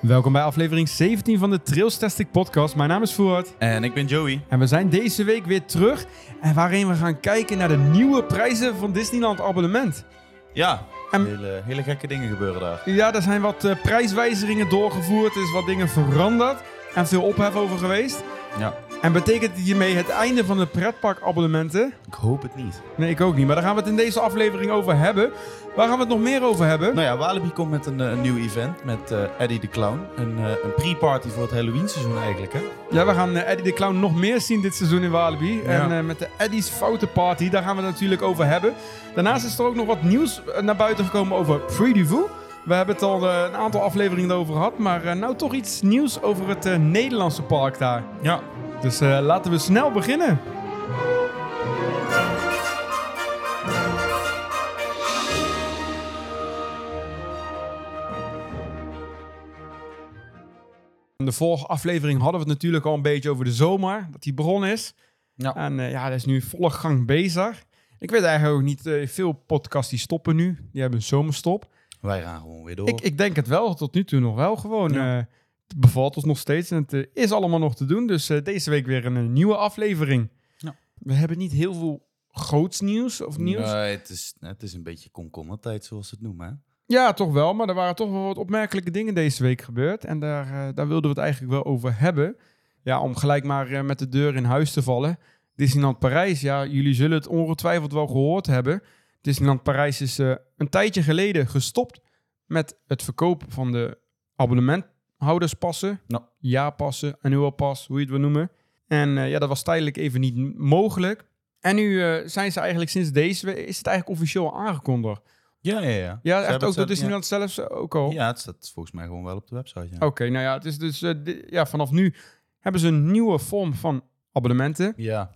Welkom bij aflevering 17 van de Trailstastic podcast. Mijn naam is Voort En ik ben Joey. en we zijn deze week weer terug. En waarin we gaan kijken naar de nieuwe prijzen van Disneyland abonnement. Ja, En- hele, hele gekke dingen gebeuren daar. Ja, er zijn wat eh, prijswijzigingen doorgevoerd, er is wat dingen veranderd en veel ophef over geweest. Ja. En betekent dit hiermee het einde van de pretparkabonnementen? Ik hoop het niet. Nee, ik ook niet, maar daar gaan we het in deze aflevering over hebben. Waar gaan we het nog meer over hebben? Nou ja, Walibi komt met een, eh, een nieuw event met eh, Eddie de Clown. Een, eh, een pre-party voor het Halloween seizoen eigenlijk, hè? Ja, we gaan Eddie de Clown nog meer zien dit seizoen in Walibi. Ja. En met de Eddie's Foute Party, daar gaan we het natuurlijk over hebben. Daarnaast is er ook nog wat nieuws naar buiten gekomen over Pretty Voo. We hebben het al een aantal afleveringen over gehad, maar nou toch iets nieuws over het Nederlandse park daar. Ja. Dus eh, laten we snel beginnen. In de vorige aflevering hadden we het natuurlijk al een beetje over de zomer, dat die begonnen is. Ja. En eh, ja, dat is nu volle gang bezig. Ik weet eigenlijk ook niet, eh, veel podcasts die stoppen nu. Die hebben een zomerstop. Wij gaan gewoon weer door. Ik, ik denk het wel, tot nu toe nog wel gewoon. Ja. Het bevalt ons nog steeds en het eh, is allemaal nog te doen. Dus eh, deze week weer een, eh, nieuwe aflevering. Ja. We hebben niet heel veel groots nieuws of nieuws. Nee, het is, het is een beetje komkommertijd, zoals ze het noemen, hè? Ja, toch wel. Maar er waren toch wel wat opmerkelijke dingen deze week gebeurd. En daar, daar wilden we het eigenlijk wel over hebben. Ja, om gelijk maar eh, met de deur in huis te vallen. Disneyland Parijs, ja, jullie zullen het ongetwijfeld wel gehoord hebben. Disneyland Parijs is eh, een tijdje geleden gestopt met het verkopen van de abonnementhouderspassen. Nou. Jaarpassen, annual pas, hoe je het wil noemen. En eh, ja, dat was tijdelijk even niet mogelijk. En nu eh, zijn ze eigenlijk sinds deze week, is het eigenlijk officieel aangekondigd. Ja, ja, ja. Ja, echt ook het door zelf- Disneyland zelfs ook al. Ja, het staat volgens mij gewoon wel op de website, ja. Oké, nou ja, het is dus, eh, di- ja, vanaf nu hebben ze een nieuwe vorm van abonnementen. Ja.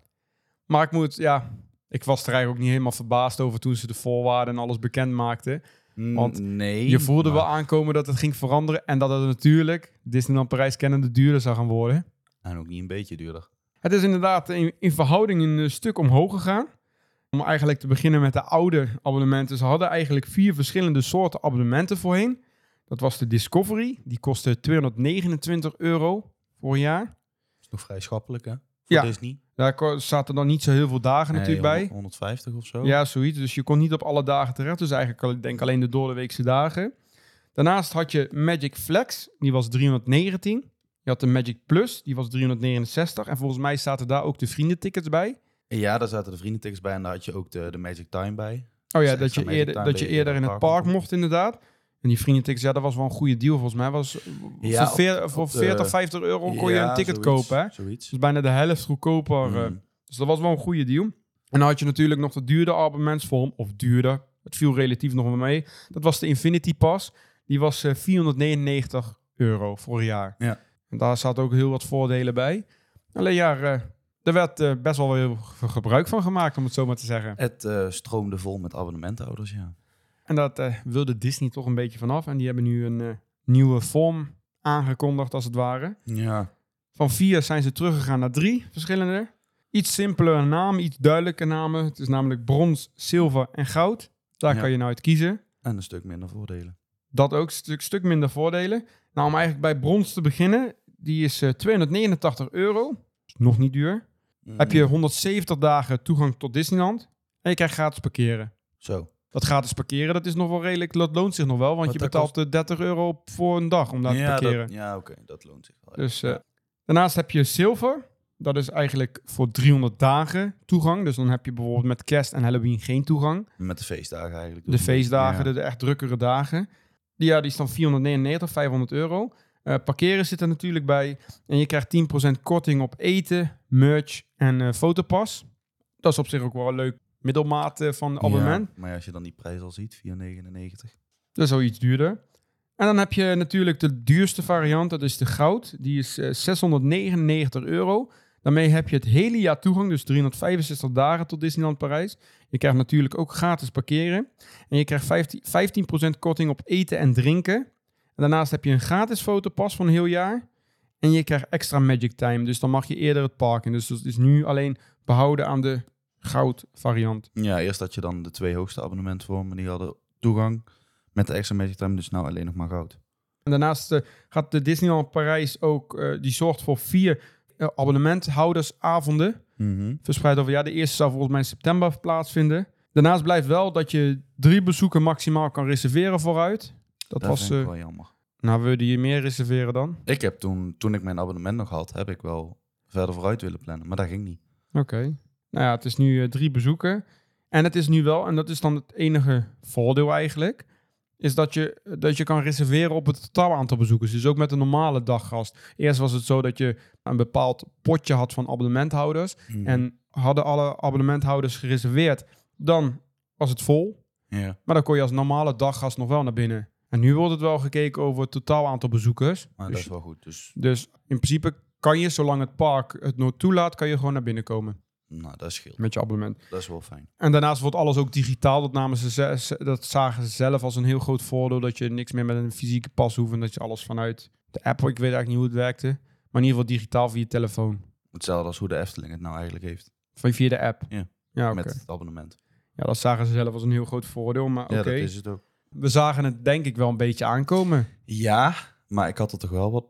Maar ik moet, ja, ik was er eigenlijk ook niet helemaal verbaasd over toen ze de voorwaarden en alles bekend maakten. Mm, Want nee. Je voelde maar- wel aankomen dat het ging veranderen en dat het natuurlijk Disneyland Parijs kennende duurder zou gaan worden. En ook niet een beetje duurder. Het is inderdaad in, in verhouding een eh, stuk omhoog gegaan. Om eigenlijk te beginnen met de oude abonnementen. Ze hadden eigenlijk vier verschillende soorten abonnementen voorheen. Dat was de Discovery, die kostte 229 euro voor een jaar. Dat is nog vrij schappelijk, hè? Voor Ja. Disney. Daar zaten dan niet zo heel veel dagen natuurlijk bij. 100 150 of zo. Ja, zoiets. Dus je kon niet op alle dagen terecht. Dus eigenlijk denk alleen de doordeweekse dagen. Daarnaast had je Magic Flex, die was 319. Je had de Magic Plus, die was 369. En volgens mij zaten daar ook de vriendentickets bij. Ja, daar zaten de vriendentickets bij en daar had je ook de, de Magic Time bij. Oh ja, Dus dat je, eerder, dat je eerder in het park mocht, inderdaad. En die vriendentickets, ja, dat was wel een goede deal volgens mij. Was Ja, voor, veer- op- voor op de- 40, 50 euro kon je een ticket zoiets, kopen. Hè? Zoiets. Dus bijna de helft goedkoper. eh, Mm. Dus dat was wel een goede deal. En dan had je natuurlijk nog de duurder abonnementsvorm. Of duurder. Het viel relatief nog wel mee. Dat was de Infinity Pass. Die was eh, 499 euro voor een jaar. Ja. En daar zaten ook heel wat voordelen bij. Alleen ja, eh, er werd best wel heel veel gebruik van gemaakt, om het zo maar te zeggen. Het stroomde vol met abonnementhouders, ja. En dat eh, wilde Disney toch een beetje vanaf. En die hebben nu een eh, nieuwe vorm aangekondigd, als het ware. Ja. Van vier zijn ze teruggegaan naar drie verschillende. Iets simpeler namen, iets duidelijker namen. Het is namelijk brons, zilver en goud. Daar Ja. kan je nou uit kiezen. En een stuk minder voordelen. Dat ook, stuk, stuk minder voordelen. Nou, om eigenlijk bij brons te beginnen, die is eh, 289 euro. Is nog niet duur. Mm. Heb je 170 dagen toegang tot Disneyland. En je krijgt gratis parkeren. Zo. Dat gratis parkeren, dat is nog wel redelijk, dat loont zich nog wel. Want Want je betaalt eh, 30 euro voor een dag om daar te ja, parkeren. dat, ja oké, dat loont zich wel. Dus, eh. Daarnaast heb je zilver. Dat is eigenlijk voor 300 dagen toegang. Dus dan heb je bijvoorbeeld met kerst en Halloween geen toegang. Met de feestdagen eigenlijk. De feestdagen, de, de echt drukkere dagen. Die, ja, die is dan 499, 500 euro. Eh, parkeren zit er natuurlijk bij. En je krijgt 10% korting op eten, merch en eh, fotopas. Dat is op zich ook wel een leuk middelmaat eh, van abonnement. Ja, maar als je dan die prijs al ziet, 4,99. Dat is wel iets duurder. En dan heb je natuurlijk de duurste variant, dat is de goud. Die is eh, 699 euro. Daarmee heb je het hele jaar toegang, dus 365 dagen tot Disneyland Parijs. Je krijgt natuurlijk ook gratis parkeren. En je krijgt 15, 15% korting op eten en drinken. En daarnaast heb je een gratis fotopas van een heel jaar. En je krijgt extra Magic Time, dus dan mag je eerder het park in. Dus dat is nu alleen behouden aan de goud variant. Ja, eerst had je dan de twee hoogste abonnementvormen. Die hadden toegang met de extra Magic Time. Dus nou alleen nog maar goud. En daarnaast eh, gaat de Disneyland Parijs ook, eh, die zorgt voor vier eh, abonnementhoudersavonden. Verspreid over, ja, de eerste zou volgens mij in september plaatsvinden. Daarnaast blijft wel dat je drie bezoeken maximaal kan reserveren vooruit. Dat, Dat was, wel jammer. nou wilde je meer reserveren dan? Ik heb toen, toen ik mijn abonnement nog had, heb ik wel verder vooruit willen plannen. Maar dat ging niet. Oké. Nou ja, het is nu eh, drie bezoeken. En het is nu wel, en dat is dan het enige voordeel eigenlijk, is dat je, dat je kan reserveren op het totaal aantal bezoekers. Dus ook met een normale daggast. Eerst was het zo dat je een bepaald potje had van abonnementhouders. Mhm. En hadden alle abonnementhouders gereserveerd, dan was het vol. ja, Maar dan kon je als normale daggast nog wel naar binnen. En nu wordt het wel gekeken over het totaal aantal bezoekers. maar Dus- dat is wel goed. Dus Dus in principe kan je, zolang het park het nooit toelaat, kan je gewoon naar binnen komen nou, dat scheelt. met je abonnement. Dat is wel fijn. En daarnaast wordt alles ook digitaal. Dat, namen ze, dat zagen ze zelf als een heel groot voordeel. Dat je niks meer met een fysieke pas hoeft. En dat je alles vanuit de app, ik weet eigenlijk niet hoe het werkte. Maar in ieder geval digitaal via je telefoon. Hetzelfde als hoe de Efteling het nou eigenlijk heeft. Via via de app. Ja. Ja, oké. Met het abonnement. ja, dat zagen ze zelf als een heel groot voordeel. Maar oké, Ja, dat is het ook. we zagen het denk ik wel een beetje aankomen. Ja, maar ik had er toch wel wat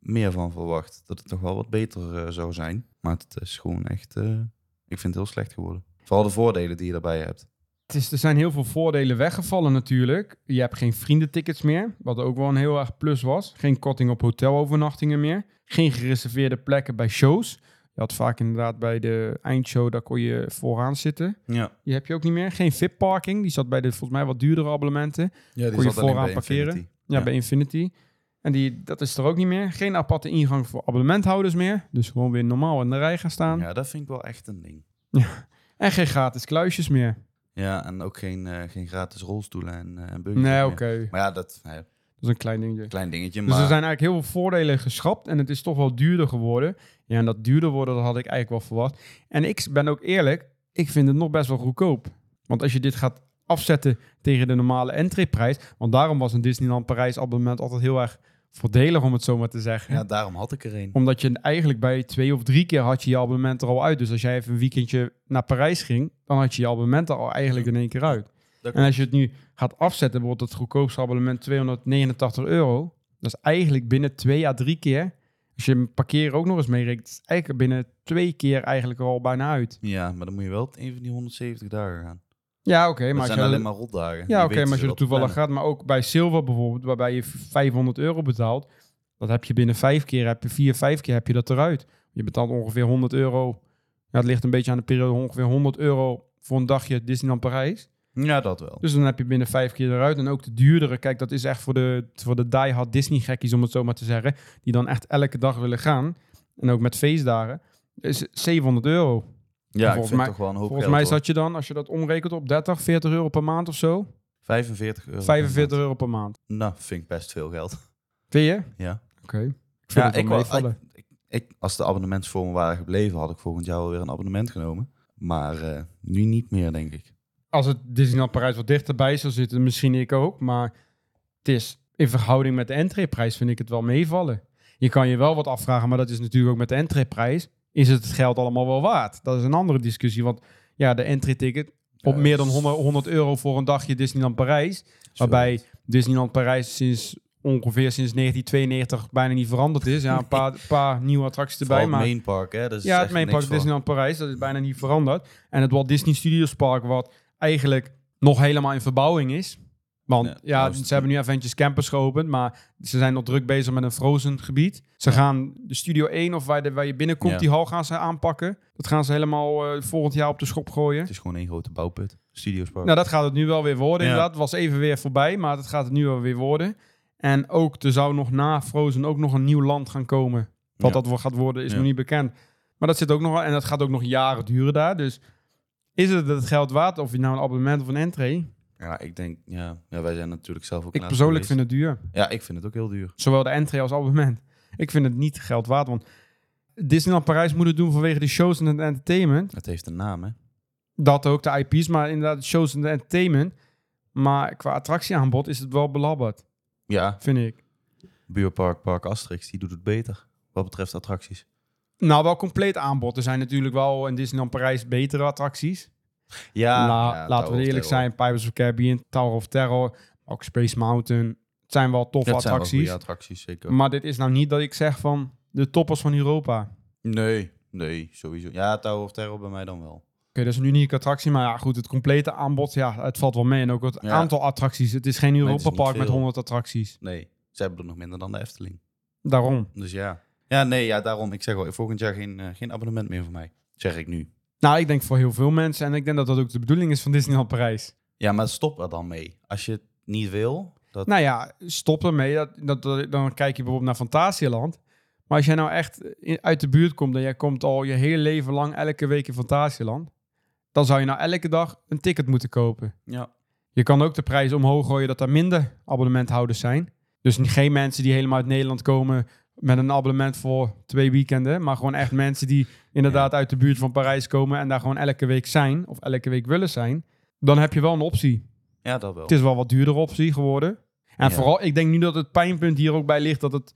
meer van verwacht. Dat het toch wel wat beter eh, zou zijn. Maar het is gewoon echt... eh, ik vind het heel slecht geworden. Vooral de voordelen die je daarbij hebt. Het is, er zijn heel veel voordelen weggevallen natuurlijk. Je hebt geen vriendentickets meer, wat ook wel een heel erg plus was. Geen korting op hotelovernachtingen meer. Geen gereserveerde plekken bij shows. Je had vaak inderdaad bij de eindshow, daar kon je vooraan zitten. Ja, Die heb je ook niet meer. Geen VIP-parking, die zat bij de volgens mij wat duurdere abonnementen. ja die Kon je vooraan bij parkeren? Infinity. Ja, Ja. bij Infinity. En die, dat is er ook niet meer. Geen aparte ingang voor abonnementhouders meer. Dus gewoon weer normaal in de rij gaan staan. Ja, dat vind ik wel echt een ding. En geen gratis kluisjes meer. Ja, en ook geen, eh, geen gratis rolstoelen en, uh, en Nee, oké. Maar ja, dat Dat is een klein dingetje. klein dingetje. Dus Maar er zijn eigenlijk heel veel voordelen geschrapt en het is toch wel duurder geworden. Ja, en dat duurder worden, dat had ik eigenlijk wel verwacht. En ik ben ook eerlijk, ik vind het nog best wel goedkoop. Want als je dit gaat afzetten tegen de normale entreeprijs, want daarom was een Disneyland Parijs abonnement altijd heel erg voordelig, om het zo maar te zeggen. ja, daarom had ik er een. Omdat je eigenlijk bij twee of drie keer had je je abonnement er al uit. Dus als jij even een weekendje naar Parijs ging, dan had je je abonnement er al eigenlijk in één keer uit. En als je het nu gaat afzetten, wordt het goedkoopste abonnement 289 euro. Dat is eigenlijk binnen twee à drie keer. Als je een parkeren ook nog eens meerekent, is eigenlijk binnen twee keer eigenlijk al bijna uit. Ja, maar dan moet je wel een van die 170 dagen gaan. Ja, oké. Maar maar zijn je, alleen maar rotdagen. ja, oké, maar als je er toevallig gaat, maar ook bij Silver bijvoorbeeld, waarbij je 500 euro betaalt, dat heb je binnen vijf keer, heb je vier, vijf keer heb je dat eruit. Je betaalt ongeveer 100 euro. Ja, het ligt een beetje aan de periode, ongeveer 100 euro voor een dagje Disneyland Parijs. Ja, dat wel. Dus dan heb je binnen vijf keer eruit. En ook de duurdere, kijk, dat is echt voor de, voor de diehard Disney-gekkies, om het zo maar te zeggen. Die dan echt elke dag willen gaan. En ook met feestdagen. Is 700 euro. Ja, ik volgens vind mij- toch wel een hoop Volgens mij zat je dan, als je dat omrekent op 30, 40 euro per maand of zo. 45 euro. per 45 maand. euro per maand. Nou, vind ik best veel geld. Vind je? Ja. Oké. Ik Ja, het wel ik, ik, ik, ik- als de abonnementsvormen waren gebleven, had ik volgend jaar wel weer een abonnement genomen. Maar eh, nu niet meer, denk ik. Als het Disneyland Parijs wat dichterbij zou zitten, misschien ik ook. Maar het is in verhouding met de entreeprijs vind ik het wel meevallen. Je kan je wel wat afvragen, maar dat is natuurlijk ook met de entreeprijs. Is het het geld allemaal wel waard? Dat is een andere discussie. Want ja, de entry-ticket op Ja, meer dan dat is- 100, 100 euro voor een dagje Disneyland Parijs. Waarbij Disneyland Parijs sinds ongeveer sinds 1992 bijna niet veranderd is. Ja, een paar, paar nieuwe attracties erbij. Maar het main park, hè. Dat is ja, het main park. Disneyland Parijs, dat is bijna niet veranderd. En het Walt Disney Studios Park, wat eigenlijk nog helemaal in verbouwing is. Want Ja, ze hebben nu Avengers Campus geopend, maar ze zijn nog druk bezig met een Frozen gebied. Ze gaan de Studio 1, of waar, de, waar je binnenkomt, Ja. die hal gaan ze aanpakken. Dat gaan ze helemaal eh, volgend jaar op de schop gooien. Het is gewoon één grote bouwput. Studios park. Nou, dat gaat het nu wel weer worden, inderdaad. Het was even weer voorbij, maar dat gaat het nu wel weer worden. En ook, er zou nog na Frozen ook nog een nieuw land gaan komen. Wat dat gaat worden, is nog niet bekend. Maar dat zit ook nog en dat gaat ook nog jaren duren daar. Dus is het het geld waard, of je nou een abonnement of een entree? Ja, ik denk, ja, ja, wij zijn natuurlijk zelf ook Ik persoonlijk geweest. vind het duur. Ja, ik vind het ook heel duur. Zowel de entree als abonnement. Ik vind het niet geld waard, want Disneyland Parijs moet het doen vanwege de shows en het entertainment. Het heeft een naam, hè. Dat ook, de IP's, maar inderdaad de shows en de entertainment. Maar qua attractieaanbod is het wel belabberd, Ja, vind ik. buurpark Park Asterix, die doet het beter. Wat betreft attracties. Nou, wel compleet aanbod. Er zijn natuurlijk wel in Disneyland Parijs betere attracties. Ja, La- ja, laten we eerlijk zijn. Pirates of Caribbean, Tower of Terror, ook Space Mountain. Het zijn wel toffe Dat zijn wel attracties. attracties, zeker. Maar dit is nou niet dat ik zeg van de toppers van Europa. Oké, Nee, nee, sowieso. Ja, Tower of Terror bij mij dan wel. dat is een unieke attractie. Maar ja, goed, het complete aanbod, ja, het valt wel mee. En ook het Ja. aantal attracties. Het is geen Europa Park met veel. 100 attracties. Nee, ze hebben er nog minder dan de Efteling. Daarom. Dus ja. Ja, nee, ja, daarom. Ik zeg wel, volgend jaar geen, eh, geen abonnement meer voor mij. Zeg ik nu. Nou, ik denk voor heel veel mensen. En ik denk dat dat ook de bedoeling is van Disneyland Parijs. Ja, maar stop er dan mee. Als je het niet wil, dat... Nou ja, stop ermee. Dat, dat, dat- dan kijk je bijvoorbeeld naar Fantasieland. Maar als jij nou echt uit de buurt komt en jij komt al je hele leven lang elke week in Fantasieland, dan zou je nou elke dag een ticket moeten kopen. Ja. Je kan ook de prijs omhoog gooien dat er minder abonnementhouders zijn. Dus geen mensen die helemaal uit Nederland komen met een abonnement voor twee weekenden, maar gewoon echt mensen die inderdaad uit de buurt van Parijs komen en daar gewoon elke week zijn of elke week willen zijn. Dan heb je wel een optie. ja, dat wel. Het is wel wat duurder optie geworden. En Ja. vooral, ik denk nu dat het pijnpunt hier ook bij ligt dat het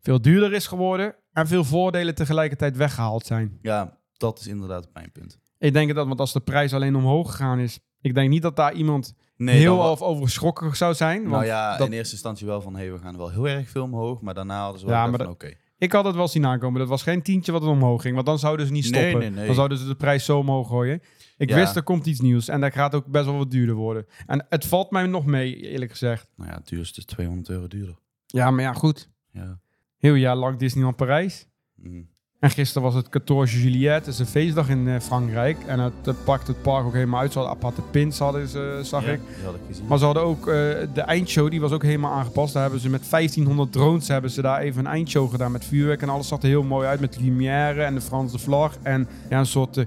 veel duurder is geworden en veel voordelen tegelijkertijd weggehaald zijn. Ja, dat is inderdaad mijn punt. Ik denk dat, want als de prijs alleen omhoog gegaan is, ik denk niet dat daar iemand Nee, heel wel- of over geschrokken zou zijn. Want Nou ja, dat- in eerste instantie wel van, hey, we gaan wel heel erg veel omhoog. Maar daarna hadden ze wel Ja, oké. ik had het wel zien aankomen. Dat was geen tientje wat er omhoog ging, want dan zouden ze niet stoppen. nee, nee. Dan zouden ze de prijs zo omhoog gooien. Ik Ja. wist er komt iets nieuws en dat gaat ook best wel wat duurder worden. En het valt mij nog mee, eerlijk gezegd. Nou ja, het duurste is 200 euro duurder. Ja, maar ja, goed. Ja. Heel jaar lang Disneyland Parijs. Mm. En gisteren was het 14 juillet, dat is een feestdag in eh, Frankrijk. En het, het pakt het park ook helemaal uit. Ze hadden aparte pins, hadden ze, zag Ja, ik. Had. Maar ze hadden ook eh, de eindshow, die was ook helemaal aangepast. Daar hebben ze met 1500 drones hebben ze daar even een eindshow gedaan met vuurwerk. En alles zag er heel mooi uit met lumière en de Franse vlag. En ja, een soort... eh,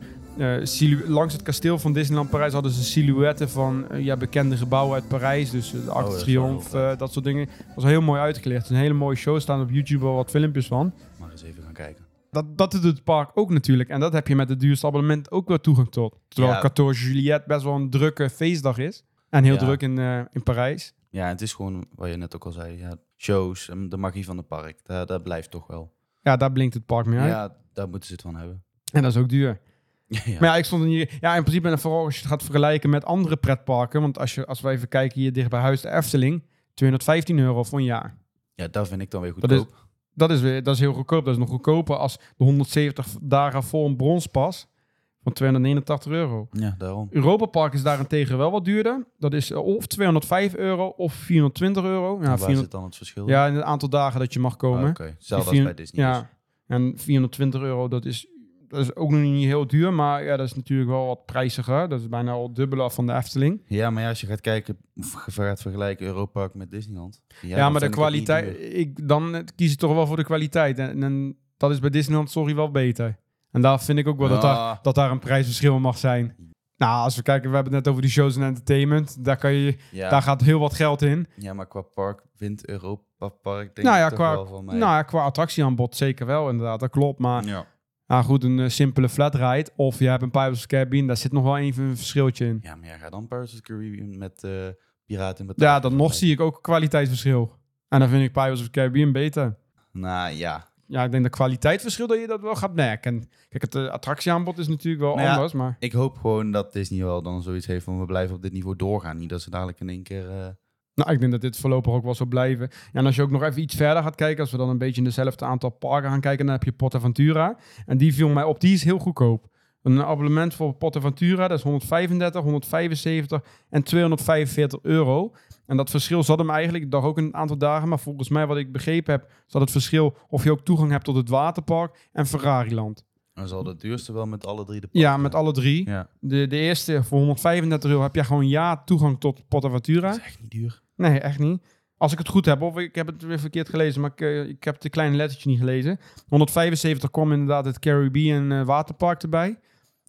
eh, langs het kasteel van Disneyland Parijs hadden ze silhouetten van eh, ja, bekende gebouwen uit Parijs. Dus eh, de Arc Oh, de wel Triomphe, eh, dat soort dingen. Dat was heel mooi. Het is een hele mooie show. Er staan op YouTube wel wat filmpjes van. Maar eens even gaan kijken. Dat, dat doet het park ook natuurlijk. En dat heb je met het duurste abonnement ook wel toegang tot. Terwijl Ja. 14 juillet best wel een drukke feestdag is. En heel Ja. druk in, eh, in Parijs. Ja, het is gewoon, wat je net ook al zei, ja, shows en de magie van het park. Dat, dat blijft toch wel. Ja, daar blinkt het park mee uit. Ja, daar moeten ze het van hebben. En dat is ook duur. ja. Maar ja, ik stond hier. Ja, in principe, en vooral als je het gaat vergelijken met andere pretparken. Want als, je, als we even kijken hier dicht bij huis, de Efteling. 215 euro voor een jaar. ja, dat vind ik dan weer Dat is- goedkoop. Dat is, weer, dat is heel goedkoop. Dat is nog goedkoper als de 170 dagen voor een bronspas. Van 289 euro. Ja, daarom. Europa Park is daarentegen wel wat duurder. Dat is eh, of 205 euro of 420 euro. Ja, Ja, Waar 400 zit dan het verschil? ja in het aantal dagen dat je mag Ah, komen. Oké, hetzelfde als Die bij Disney. dus. Ja, en 420 euro, dat is, dat is ook nog niet heel duur. Maar ja, dat is natuurlijk wel wat prijziger. Dat is bijna al dubbele van de Efteling. Ja, maar ja, als je gaat kijken, gaat vergelijken Europa Park met Disneyland. Ja, maar de ik kwaliteit... Ik, dan eh, kies ik toch wel voor de kwaliteit. En, en dat is bij Disneyland, sorry, wel beter. En daar vind ik ook wel dat, daar, Ah, dat daar een prijsverschil mag zijn. Nou, als we kijken, we hebben het net over die shows en entertainment. Daar, kan je, ja, daar gaat heel wat geld in. ja, maar qua park wint Europa Park denk Nou ja, ik toch qua- wel van mij. Nou ja, qua attractieaanbod zeker wel, inderdaad. Dat klopt. Maar ja. Nou goed, een eh, simpele flat ride. Of je hebt een Pirates of the Caribbean. Daar zit nog wel even een verschiltje in. ja, maar ja, ga dan Pirates of the Caribbean met eh Piraten Ja, dan nog zie ik ook een kwaliteitsverschil. En dan vind ik Pirates of the Caribbean beter. Nou ja, Ja, ik denk dat kwaliteitsverschil dat je dat wel gaat merken. En kijk, het eh, attractieaanbod is natuurlijk wel Nou ja, anders, maar... ik hoop gewoon dat Disney wel dan zoiets heeft van we blijven op dit niveau doorgaan. Niet dat ze dadelijk in één keer... Nou, ik denk dat dit voorlopig ook wel zo blijven. Ja, en als je ook nog even iets verder gaat kijken, als we dan een beetje in dezelfde aantal parken gaan kijken, dan heb je Portaventura. En die viel mij op, die is heel goedkoop. Een abonnement voor Portaventura, dat is 135, 175 en 245 euro. En dat verschil zat hem eigenlijk, ik dacht ook een aantal dagen, maar volgens mij wat ik begrepen heb, zat het verschil of je ook toegang hebt tot het waterpark en Ferrariland. dan zal het duurste wel met alle drie de Ja, parken met zijn. alle drie. Ja, De, de eerste voor 135 euro heb je gewoon ja toegang tot Portaventura. dat is echt niet duur. Nee, echt niet. Als ik het goed heb, of ik heb het weer verkeerd gelezen, maar ik, eh, ik heb de kleine lettertje niet gelezen. 175 kwam inderdaad het Caribbean eh, waterpark erbij.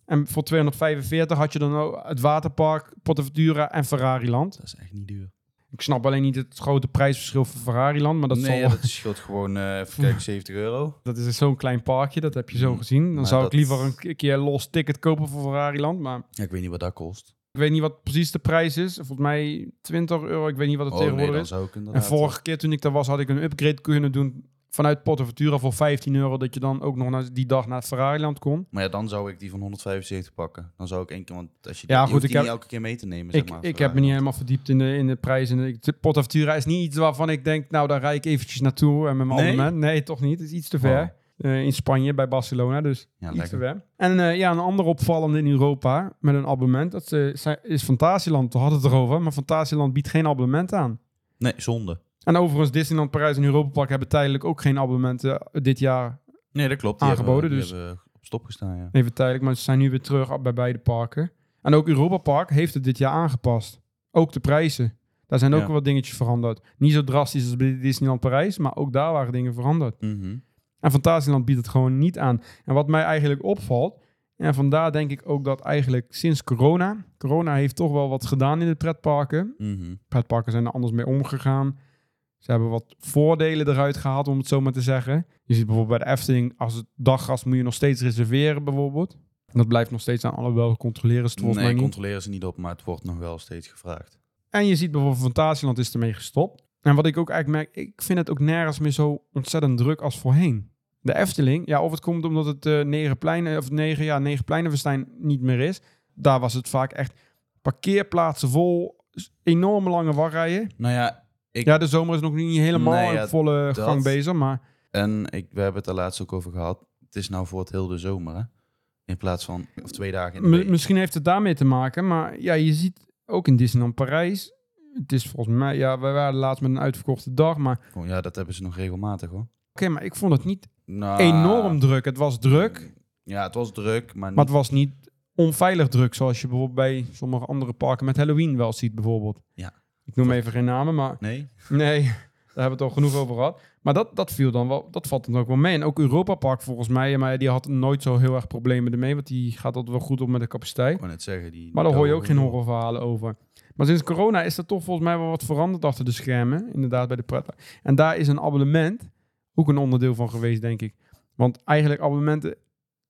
En voor 245 had je dan ook het waterpark, Portaventura en Ferrariland. Dat is echt niet duur. Ik snap alleen niet het grote prijsverschil voor Ferrariland, maar dat, nee, zal, ja, dat scheelt gewoon, eh even kijken, 70 euro. dat is zo'n klein parkje, dat heb je zo Mm, gezien. Dan maar zou dat- ik liever een keer los ticket kopen voor Ferrariland, maar Ja, ik weet niet wat dat kost. Ik weet niet wat precies de prijs is. Volgens mij 20 euro, ik weet niet wat het Oh tegenwoordig is. ik En vorige keer toen ik daar was, had ik een upgrade kunnen doen vanuit Portaventura voor 15 euro dat je dan ook nog naar, die dag naar Ferrariland kon. Maar ja, dan zou ik die van 175 pakken. Dan zou ik één keer, want als je Ja, die, goed, ik die heb- niet elke keer mee te nemen, zeg Ik, maar. ik heb me niet helemaal verdiept in de, in de de Portaventura is niet iets waarvan ik denk, nou daar rijd ik eventjes naartoe en met mijn Nee? abonnement. Nee, toch niet. Het is iets te ver. Wow. Eh, in Spanje, bij Barcelona, dus Ja, iets te ver. En eh, ja, een ander opvallende in Europa met een abonnement, dat eh, is Fantasieland. We hadden het erover, maar Fantasieland biedt geen abonnement aan. Nee, zonde. En overigens, Disneyland Parijs en Europa Park hebben tijdelijk ook geen abonnementen dit jaar. Nee, dat klopt. Die Aangeboden, hebben, dus- hebben op stop gestaan, ja. Even tijdelijk, maar ze zijn nu weer terug bij beide parken. En ook Europa Park heeft het dit jaar aangepast. Ook de prijzen. Daar zijn ook Ja. wat dingetjes veranderd. Niet zo drastisch als bij Disneyland Parijs, maar ook daar waren dingen veranderd. Mhm. En Fantasieland biedt het gewoon niet aan. En wat mij eigenlijk opvalt, en vandaar denk ik ook dat eigenlijk sinds corona, corona heeft toch wel wat gedaan in de pretparken. Mhm. Pretparken zijn er anders mee omgegaan. Ze hebben wat voordelen eruit gehaald, om het zo maar te zeggen. Je ziet bijvoorbeeld bij de Efteling, als het daggast moet je nog steeds reserveren bijvoorbeeld. En dat blijft nog steeds aan alle wel controleren ze het volgens Nee, mij niet. controleren ze niet op, maar het wordt nog wel steeds gevraagd. En je ziet bijvoorbeeld Fantasieland is ermee gestopt. En wat ik ook eigenlijk merk, ik vind het ook nergens meer zo ontzettend druk als voorheen. De Efteling, ja, of het komt omdat het eh negen pleinen, of negen, ja, negen pleinenfestijn niet meer is. Daar was het vaak echt parkeerplaatsen vol, enorme lange wachtrijen. Nou ja, ik, Ja, de zomer is nog niet helemaal Nee, in ja, volle dat- gang bezig, maar en ik, we hebben het er laatst ook over gehad. Het is nou voor het heel de zomer, hè? In plaats van, of twee dagen in de week. misschien heeft het daarmee te maken. Maar ja, je ziet ook in Disneyland Parijs, het is volgens mij, ja, we waren laatst met een uitverkochte dag, maar oké, Oh, ja, dat hebben ze nog regelmatig, hoor. maar ik vond het niet Nou, enorm druk. Het was druk, Ja, het was druk, maar, Maar het was niet onveilig druk, zoals je bijvoorbeeld bij sommige andere parken met Halloween wel ziet, bijvoorbeeld. Ja. Ik noem even geen namen, maar Nee? nee, daar hebben we het al genoeg over gehad. Maar dat, dat viel dan wel, dat valt dan ook wel mee. En ook Europa Park volgens mij, maar die had nooit zo heel erg problemen ermee, want die gaat altijd wel goed op met de capaciteit. Ik wou net zeggen. Die, Maar daar hoor je ook geen horror. horrorverhalen over. Maar sinds corona is er toch volgens mij wel wat veranderd achter de schermen. Inderdaad, bij de pretpark. En daar is een abonnement ook een onderdeel van geweest, denk ik. Want eigenlijk abonnementen...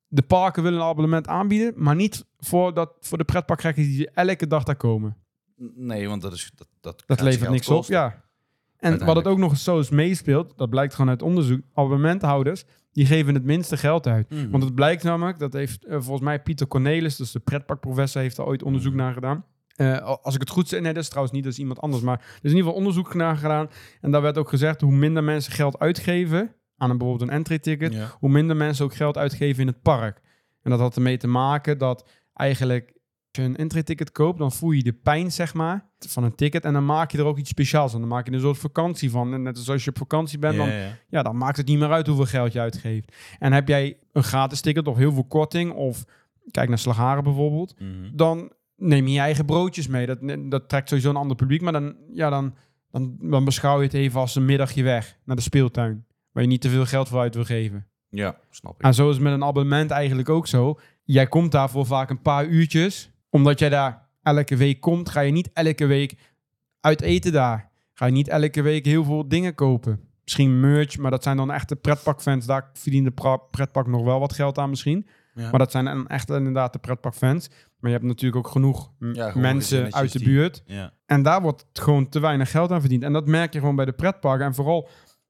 De parken willen een abonnement aanbieden, maar niet voor, dat, voor de pretparkrekkers die elke dag daar komen. Nee, want dat is... Dat, dat, Dat levert niks op, ja. En wat het ook nog eens zo eens meespeelt, dat blijkt gewoon uit onderzoek, abonnementhouders, die geven het minste geld uit. Mhm. Want het blijkt namelijk, dat heeft eh, volgens mij Pieter Cornelis, dus de pretparkprofessor, heeft daar ooit onderzoek Mhm. naar gedaan. Eh, als ik het goed zeg, nee, dat is trouwens niet, dat is iemand anders, maar er is in ieder geval onderzoek naar gedaan. En daar werd ook gezegd, hoe minder mensen geld uitgeven aan een, bijvoorbeeld een entry-ticket, Ja. hoe minder mensen ook geld uitgeven in het park. En dat had ermee te maken dat eigenlijk als je een entry-ticket koopt, dan voel je de pijn, zeg maar, van een ticket. En dan maak je er ook iets speciaals van. Dan maak je er een soort vakantie van. En net als je op vakantie bent, dan Ja, ja. ja, dan maakt het niet meer uit hoeveel geld je uitgeeft. En heb jij een gratis ticket of heel veel korting, of kijk naar Slagaren bijvoorbeeld, Mhm. dan neem je eigen broodjes mee. Dat, dat trekt sowieso een ander publiek, maar dan, ja, dan, dan, dan beschouw je het even als een middagje weg naar de speeltuin, waar je niet te veel geld voor uit wil geven. Ja, snap ik. En zo is het met een abonnement eigenlijk ook zo. Jij komt daarvoor vaak een paar uurtjes, omdat jij daar elke week komt, ga je niet elke week uit eten daar. Ga je niet elke week heel veel dingen kopen. Misschien merch, maar dat zijn dan echte pretparkfans. Daar verdient de pretpark nog wel wat geld aan misschien. Ja. Maar dat zijn echt inderdaad de pretparkfans. Maar je hebt natuurlijk ook genoeg Ja, mensen uit de buurt. ja. En daar wordt gewoon te weinig geld aan verdiend. En dat merk je gewoon bij de pretparken. En vooral,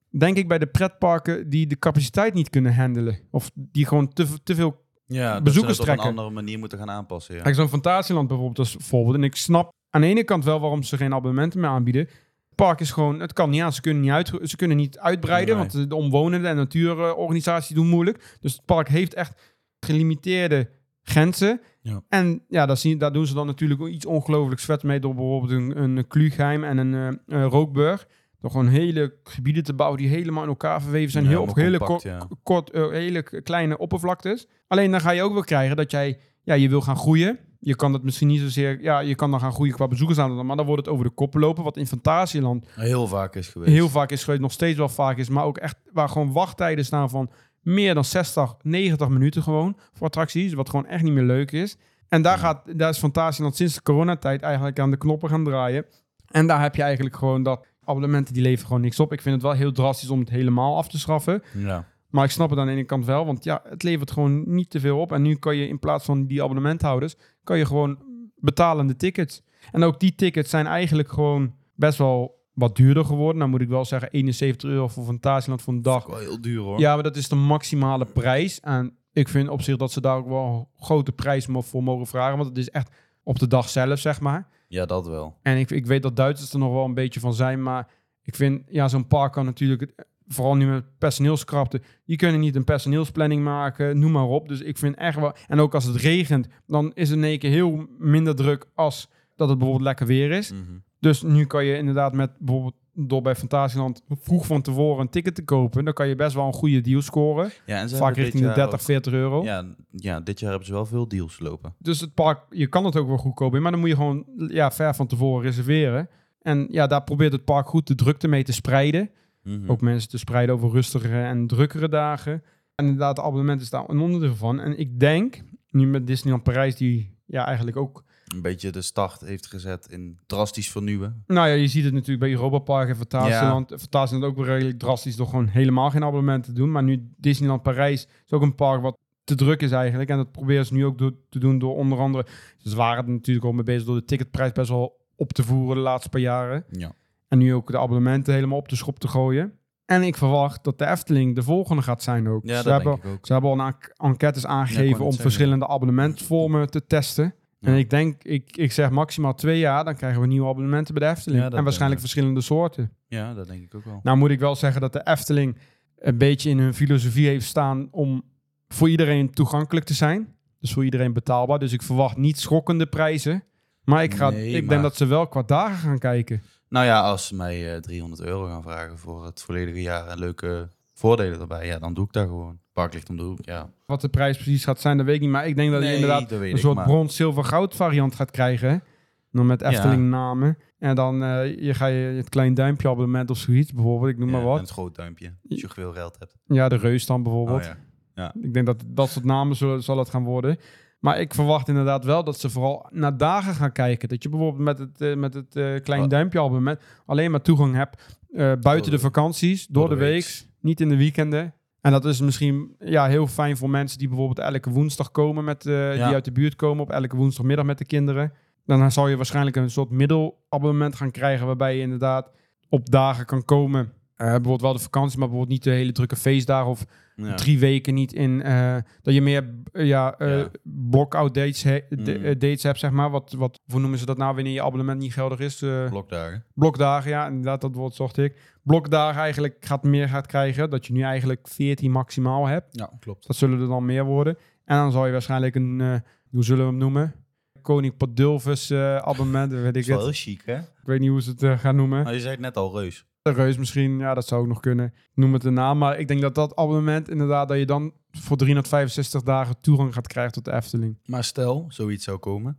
denk ik, bij de pretparken die de capaciteit niet kunnen handelen. Of die gewoon te, te veel... ja, dat Bezoekers ze het op een andere manier moeten gaan aanpassen. Ja. Kijk, zo'n Fantasieland bijvoorbeeld als voorbeeld. En ik snap aan de ene kant wel waarom ze geen abonnementen meer aanbieden. Het park is gewoon, het kan niet aan. Ze kunnen niet, uit, ze kunnen niet uitbreiden, Nee. want de, de omwonenden en natuurorganisaties doen moeilijk. Dus het park heeft echt gelimiteerde grenzen. Ja. En ja, daar, zien, daar doen ze dan natuurlijk iets ongelooflijks vet mee door bijvoorbeeld een, een Klugheim en een eh, eh, Rookburg. Door gewoon hele gebieden te bouwen die helemaal in elkaar verweven zijn. Ja, heel, hele, compact, ko- ja. kort, eh, hele kleine oppervlaktes. Alleen dan ga je ook wel krijgen dat jij, ja, je wil gaan groeien. Je kan dat misschien niet zozeer, ja, je kan dan gaan groeien qua bezoekersaantal, maar dan wordt het over de koppen lopen. Wat in Fantasieland Heel vaak is geweest. heel vaak is geweest, nog steeds wel vaak is, maar ook echt waar gewoon wachttijden staan van meer dan 60, 90 minuten gewoon voor attracties, wat gewoon echt niet meer leuk is. En daar, gaat, daar is Fantasieland sinds de coronatijd eigenlijk aan de knoppen gaan draaien. En daar heb je eigenlijk gewoon dat abonnementen die leveren gewoon niks op. Ik vind het wel heel drastisch om het helemaal af te schaffen. Ja. Maar ik snap het aan de ene kant wel, want ja, het levert gewoon niet te veel op. En nu kan je in plaats van die abonnementhouders, kan je gewoon betalende tickets. En ook die tickets zijn eigenlijk gewoon best wel wat duurder geworden. Nou moet ik wel zeggen, 71 euro voor Fantasieland voor een dag. Wel heel duur hoor. Ja, maar dat is de maximale prijs. En ik vind op zich dat ze daar ook wel een grote prijs voor mogen vragen. Want het is echt op de dag zelf, zeg maar. Ja, dat wel. En ik, ik weet dat Duitsers er nog wel een beetje van zijn. Maar ik vind, ja, zo'n park kan natuurlijk, vooral nu met personeelskrapte, die kunnen niet een personeelsplanning maken, noem maar op. Dus ik vind echt wel, en ook als het regent, dan is het in één keer heel minder druk als dat het bijvoorbeeld lekker weer is. Mhm. Dus nu kan je inderdaad met bijvoorbeeld door bij Fantasieland vroeg van tevoren een ticket te kopen, dan kan je best wel een goede deal scoren. Ja, en ze Vaak richting de jaar 30, ook- 40 euro. Ja, ja, dit jaar hebben ze wel veel deals lopen. Dus het park, je kan het ook wel goedkoop in, maar dan moet je gewoon ja, ver van tevoren reserveren. En ja, daar probeert het park goed de drukte mee te spreiden. Mhm. Ook mensen te spreiden over rustigere en drukkere dagen. En inderdaad, de abonnement is daar een onderdeel van. En ik denk, nu met Disneyland Parijs, die ja eigenlijk ook... Een beetje de start heeft gezet in drastisch vernieuwen. Nou ja, je ziet het natuurlijk bij Europa Park en Fantasieland. Fantasieland ook wel redelijk drastisch door gewoon helemaal geen abonnement te doen. Maar nu Disneyland Parijs is ook een park wat te druk is eigenlijk. En dat proberen ze nu ook door, te doen door onder andere... Ze waren er natuurlijk al mee bezig door de ticketprijs best wel op te voeren de laatste paar jaren. Ja. En nu ook de abonnementen helemaal op de schop te gooien. En ik verwacht dat de Efteling de volgende gaat zijn ook. Ja, ze, dat hebben, denk ik ook. ze hebben al een enquêtes Ja, aangegeven om verschillende abonnementvormen te testen. En ik denk, ik, ik zeg maximaal twee jaar, dan krijgen we nieuwe abonnementen bij de Efteling. Ja, en waarschijnlijk verschillende soorten. Ja, dat denk ik ook wel. Nou moet ik wel zeggen dat de Efteling een beetje in hun filosofie heeft staan om voor iedereen toegankelijk te zijn. Dus voor iedereen betaalbaar. Dus ik verwacht niet schokkende prijzen. Maar ik, ga, Nee, ik maar- denk dat ze wel qua dagen gaan kijken. Nou ja, als ze mij eh, 300 euro gaan vragen voor het volledige jaar en leuke voordelen erbij, ja, dan doe ik dat gewoon. Park ligt om de hoek, ja. Wat de prijs precies gaat zijn, dat weet ik niet. Maar ik denk dat je inderdaad dat een soort maar- brons, zilver, goud variant gaat krijgen. Dan met Ja. Efteling namen. En dan eh, je ga je het klein duimpje abonnement of zoiets bijvoorbeeld. Ik noem Ja, maar wat. het groot duimpje, als je veel geld hebt. Ja, de reus dan bijvoorbeeld. Oh, ja. Ik denk dat dat soort namen zullen, zal het gaan worden. Maar ik verwacht inderdaad wel dat ze vooral naar dagen gaan kijken. Dat je bijvoorbeeld met het, eh, met het eh, klein Wat? duimpje abonnement alleen maar toegang hebt buiten de- vakanties, door, door de de week. Niet in de weekenden. En dat is misschien ja, heel fijn voor mensen die bijvoorbeeld elke woensdag komen, met, eh, Ja. die uit de buurt komen op elke woensdagmiddag met de kinderen. Dan zal je waarschijnlijk een soort middelabonnement gaan krijgen waarbij je inderdaad op dagen kan komen. Eh, bijvoorbeeld wel de vakantie, maar bijvoorbeeld niet de hele drukke feestdagen of Ja. drie weken niet in. eh, dat je meer ja, Ja. block-out dates, he- Mm. dates hebt, zeg maar. Wat, wat, hoe noemen ze dat nou wanneer je abonnement niet geldig is? Blokdagen. blokdagen, ja, inderdaad, dat woord zocht ik. Blokdagen eigenlijk gaat meer gaat krijgen. Dat je nu eigenlijk 14 maximaal hebt. Ja, klopt. Dat zullen er dan meer worden. En dan zal je waarschijnlijk een, eh, hoe zullen we hem noemen? Koning Padulfus eh abonnement, weet Dat ik is wel heel chic, hè? Ik weet niet hoe ze het eh, gaan noemen. Maar je zei het net al, reus. De reus misschien, ja, dat zou ook nog kunnen. Noem het een naam. Maar ik denk dat dat abonnement inderdaad, dat je dan voor 365 dagen toegang gaat krijgen tot de Efteling. Maar stel, zoiets zou komen,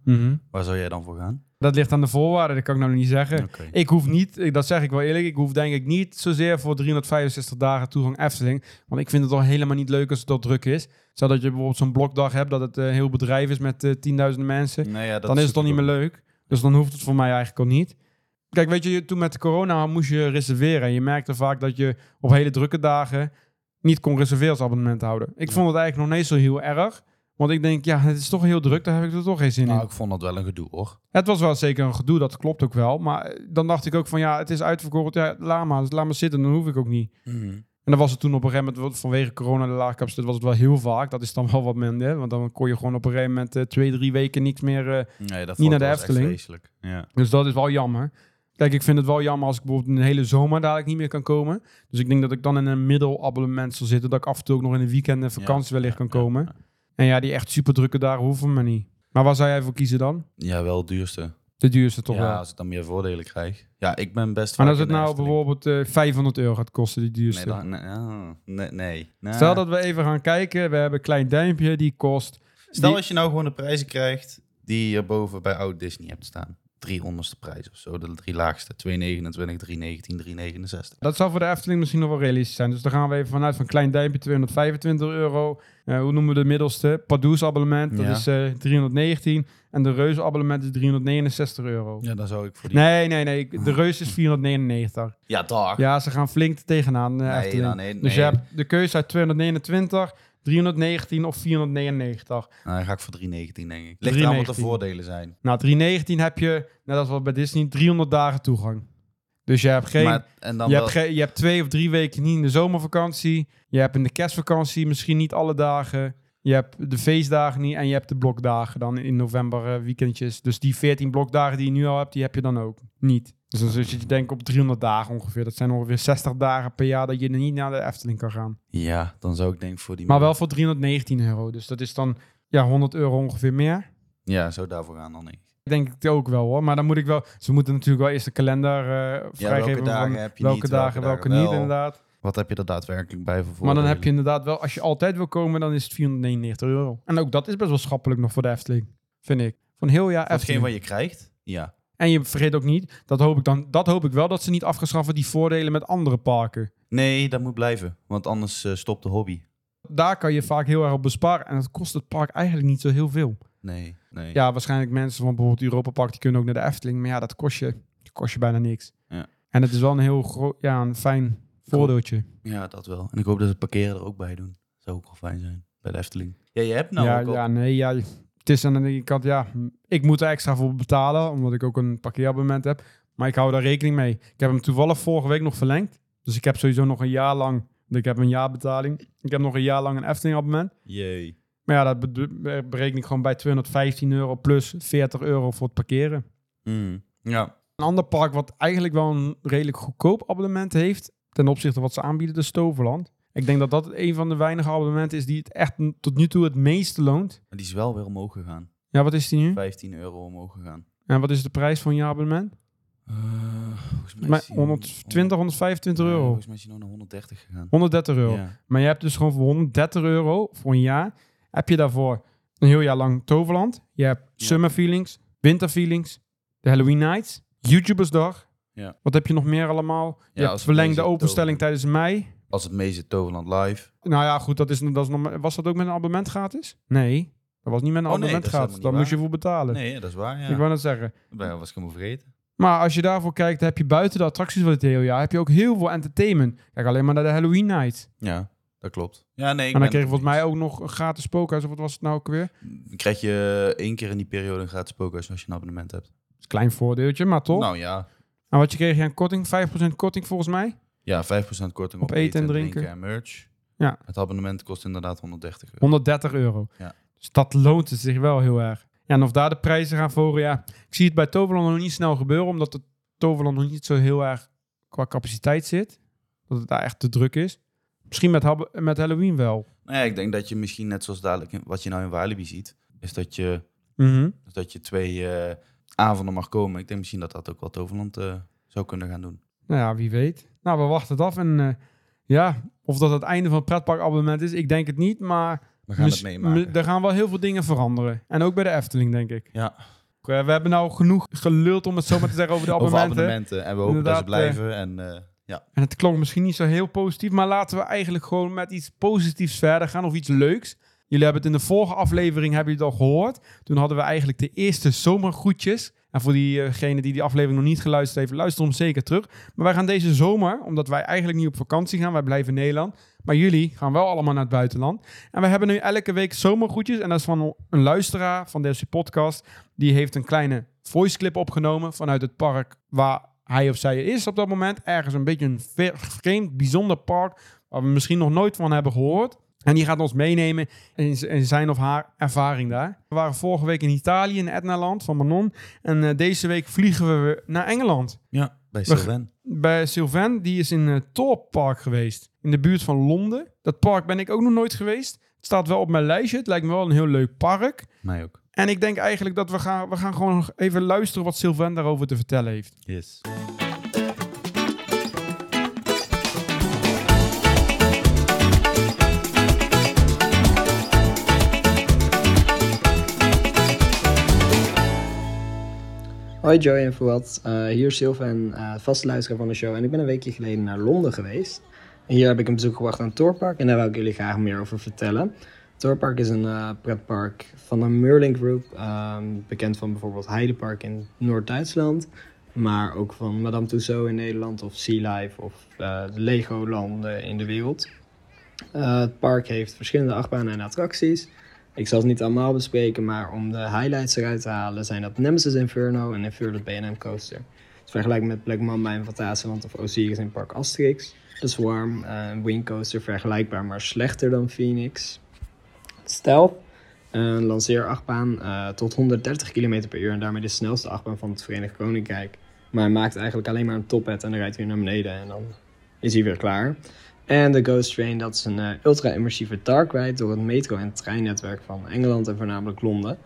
waar zou jij dan voor gaan? Dat ligt aan de voorwaarden, dat kan ik nou niet zeggen. Ik hoef niet, dat zeg ik wel eerlijk, ik hoef denk ik niet zozeer voor 365 dagen toegang Efteling. Want ik vind het al helemaal niet leuk als het al druk is. Stel dat je bijvoorbeeld zo'n blokdag hebt, dat het een heel bedrijf is met eh, tienduizenden mensen. Nee, ja, dat dan is het dan niet meer leuk. Dus dan hoeft het voor mij eigenlijk al niet. Kijk, weet je, toen met de corona moest je reserveren. En je merkte vaak dat je op hele drukke dagen niet kon reserveren als abonnement houden. Ik Ja. vond het eigenlijk nog niet zo heel erg. Want ik denk, ja, het is toch heel druk, daar heb ik er toch geen zin Nou, in. ik vond dat wel een gedoe, hoor. Het was wel zeker een gedoe, dat klopt ook wel. Maar dan dacht ik ook van, ja, het is uitverkocht. Ja, laat maar, laat maar zitten, dan hoef ik ook niet. En dan was het toen op een gegeven moment, vanwege corona, de laagcapaciteit, was het wel heel vaak. Dat is dan wel wat minder, want dan kon je gewoon op een gegeven moment eh, twee, drie weken niks meer... eh, Nee, dat Niet naar de Efteling. vreselijk. Ja. Dus dat is wel jammer. Kijk, ik vind het wel jammer als ik bijvoorbeeld een hele zomer dadelijk niet meer kan komen. Dus ik denk dat ik dan in een middelabonnement zal zitten. Dat ik af en toe ook nog in een weekend en vakantie wellicht kan Ja, komen. En ja, die echt super drukke dagen hoeven me niet. Maar waar zou jij voor kiezen dan? Ja, wel het duurste. De duurste toch ja, wel. als ik dan meer voordelen krijg. Ja, ik ben best Maar als het nou bijvoorbeeld eh 500 euro gaat kosten, die duurste. Nee, dan, nee, ah, nee, nee. Nou, Stel dat we even gaan kijken. We hebben een klein duimpje, die kost... Stel die- als je nou gewoon de prijzen krijgt die je boven bij Oud Disney hebt staan. Drie onderste prijzen of zo. De drie laagste. 229, 319, 369. Dat zou voor de Efteling misschien nog wel realistisch zijn. Dus dan gaan we even vanuit van klein duimpje 225 euro. Eh, hoe noemen we de middelste? Pardoes abonnement, dat Ja. is eh 319. En de Reuze abonnement is 369 euro. Ja, dan zou ik voor die... Nee, nee, nee. De Reus is 499. Ja, dag. Ja, ze gaan flink tegenaan. eh, Nee, Efteling. nou, nee, Dus je hebt de keuze uit 229, 319 of 499. Nou, dan ga ik voor 319, denk ik. Ligt eraan wat de 319. voordelen zijn. Nou, 319 heb je, net als wat bij Disney, 300 dagen toegang. Dus je hebt geen... Maar, en dan je, wel, hebt je hebt twee of drie weken niet in de zomervakantie. Je hebt in de kerstvakantie misschien niet alle dagen. Je hebt de feestdagen niet. En je hebt de blokdagen dan in november eh, weekendjes. Dus die 14 blokdagen die je nu al hebt, die heb je dan ook niet. Dus dan zit je denk op 300 dagen ongeveer. Dat zijn ongeveer 60 dagen per jaar dat je niet naar de Efteling kan gaan. Ja, dan zou ik denk voor die... Maar wel voor 319 euro. Dus dat is dan ja, 100 euro ongeveer meer. Ja, zo daarvoor gaan dan niet. Denk ik ook wel hoor. Maar dan moet ik wel. Ze moeten natuurlijk wel eerst de kalender eh vrijgeven. welke dagen heb je welke niet, dagen, welke dagen niet, wel. inderdaad. Wat heb je er daadwerkelijk bij voor Maar dan heb je inderdaad wel, als je altijd wil komen, dan is het 499 euro. En ook dat is best wel schappelijk nog voor de Efteling, vind ik. Van heel jaar Voor hetgeen Efteling. wat je krijgt? Ja. En je vergeet ook niet, dat hoop ik dan, dat hoop ik wel, dat ze niet afgeschaffen die voordelen met andere parken. Nee, dat moet blijven. Want anders eh, stopt de hobby. Daar kan je vaak heel erg op besparen. En dat kost het park eigenlijk niet zo heel veel. Nee, nee. Ja, waarschijnlijk mensen van bijvoorbeeld Europa Park, die kunnen ook naar de Efteling. Maar ja, dat kost je, dat kost je bijna niks. Ja. En het is wel een heel groot, ja, een fijn voordeeltje. Ja, dat wel. En ik hoop dat ze het parkeren er ook bij doen. Zou ook wel fijn zijn. Bij de Efteling. Ja, je hebt nou ja, ook al... ja, nee, ja. Het is aan de ene kant, ja, ik moet er extra voor betalen, omdat ik ook een parkeerabonnement heb. Maar ik hou daar rekening mee. Ik heb hem toevallig vorige week nog verlengd. Dus ik heb sowieso nog een jaar lang, ik heb een jaarbetaling. Ik heb nog een jaar lang een Efteling abonnement. Jee. Maar ja, dat be- bereken ik gewoon bij 215 euro plus 40 euro voor het parkeren. Hmm. Ja. Een ander park wat eigenlijk wel een redelijk goedkoop abonnement heeft, ten opzichte van wat ze aanbieden, de Stoverland. Ik denk dat dat een van de weinige abonnementen is die het echt tot nu toe het meeste loont. Maar die is wel weer omhoog gegaan. Ja, wat is die nu? 15 euro omhoog gegaan. En wat is de prijs jaarabonnement? Eh, volgens mij Maar is die 120, 125 Nee, euro. volgens mij is die nog naar 130 gegaan. 130 euro. Ja. Maar je hebt dus gewoon voor 130 euro voor een jaar, heb je daarvoor een heel jaar lang Toverland. Je hebt Ja. Summer Feelings, Winter Feelings, de Halloween Nights, YouTubersdag. Ja. Wat heb je nog meer allemaal? Je Ja, hebt als verlengde openstelling tijdens mei. Als het meeste Toverland live. Nou ja, goed, dat is, dat is nog, was dat ook met een abonnement gratis? Nee, dat was niet met een Oh, abonnement dat is gratis. Daar niet moest je voor betalen. Nee, dat is waar, ja. Ik wou net zeggen. Dat was ik helemaal vergeten. Maar als je daarvoor kijkt, heb je buiten de attracties van het hele jaar, heb je ook heel veel entertainment. Kijk alleen maar naar de Halloween Night. Ja, dat klopt. Ja, nee, ik en dan kreeg je volgens mij ook nog een gratis spookhuis, of wat was het nou ook weer? Dan krijg je één keer in die periode een gratis spookhuis als je een abonnement hebt. Dat klein voordeeltje, maar toch? Nou ja. En wat je kreeg je een korting? 5% korting volgens mij? Ja, 5% korting op, Op eten en drinken. en merch. Ja. Het abonnement kost inderdaad 130 euro. 130 euro. Ja. Dus dat loont het zich wel heel erg. Ja, en of daar de prijzen gaan volgen, ja. Ik zie het bij Toverland nog niet snel gebeuren, omdat het Toverland nog niet zo heel erg qua capaciteit zit. Dat het daar echt te druk is. Misschien met, met Halloween wel. Nou ja, ik denk dat je misschien net zoals dadelijk wat je nou in Walibi ziet, is dat je, Mhm. dat je twee eh, avonden mag komen. Ik denk misschien dat dat ook wel Toverland eh, zou kunnen gaan doen. Nou ja, wie weet. Nou, we wachten het af. En eh, ja, of dat het einde van het pretparkabonnement is, ik denk het niet. Maar We gaan het meemaken. me- er gaan wel heel veel dingen veranderen. En ook bij de Efteling, denk ik. Ja, Eh, We hebben nou genoeg geluld, om het zo maar te zeggen, over de over abonnementen. abonnementen. En we hopen dat ze Inderdaad, blijven. En eh, ja, En het klonk misschien niet zo heel positief, maar laten we eigenlijk gewoon met iets positiefs verder gaan of iets leuks. Jullie hebben het in de vorige aflevering hebben jullie het al gehoord. Toen hadden we eigenlijk de eerste zomergroetjes. En voor diegene die die aflevering nog niet geluisterd heeft, luister hem zeker terug. Maar wij gaan deze zomer, omdat wij eigenlijk niet op vakantie gaan, wij blijven in Nederland. Maar jullie gaan wel allemaal naar het buitenland. En we hebben nu elke week zomergroetjes. En dat is van een luisteraar van deze podcast. Die heeft een kleine voice clip opgenomen vanuit het park waar hij of zij is op dat moment. Ergens een beetje een vreemd, bijzonder park waar we misschien nog nooit van hebben gehoord. En die gaat ons meenemen in, zijn of haar ervaring daar. We waren vorige week in Italië, in Etnaland van Manon. En eh, deze week vliegen we naar Engeland. ja bij Sylvain. Bij Sylvain, die is in het Thorpe Park geweest. In de buurt van Londen. Dat park ben ik ook nog nooit geweest. Het staat wel op mijn lijstje. Het lijkt me wel een heel leuk park. Mij ook. En ik denk eigenlijk dat we gaan, we gaan gewoon even luisteren wat Sylvain daarover te vertellen heeft. Yes. Hoi Joey en Fuad, Eh hier is Sylvain, eh vaste luisteraar van de show en ik ben een weekje geleden naar Londen geweest. En hier heb ik een bezoek gebracht aan het Torpark en daar wil ik jullie graag meer over vertellen. Torpark is een eh, pretpark van de Merlin Group, ehm, bekend van bijvoorbeeld Heidepark in Noord-Duitsland, maar ook van Madame Tussauds in Nederland of Sea Life of eh, de Lego-landen in de wereld. Het park heeft verschillende achtbanen en attracties. Ik zal het niet allemaal bespreken, maar om de highlights eruit te halen zijn dat Nemesis Inferno en Inferno B&M Coaster. is vergelijkbaar met Black Mamba in Fantasieland of Osiris in Park Asterix. De Swarm, uh, een Wing Coaster, vergelijkbaar maar slechter dan Phoenix. Stealth, een lanceerachtbaan uh, tot 130 km per uur en daarmee de snelste achtbaan van het Verenigd Koninkrijk. Maar hij maakt eigenlijk alleen maar een tophead en dan rijdt hij weer naar beneden en dan is hij weer klaar. En de Ghost Train, dat is een uh, ultra-immersieve dark ride door het metro- en treinnetwerk van Engeland en voornamelijk Londen.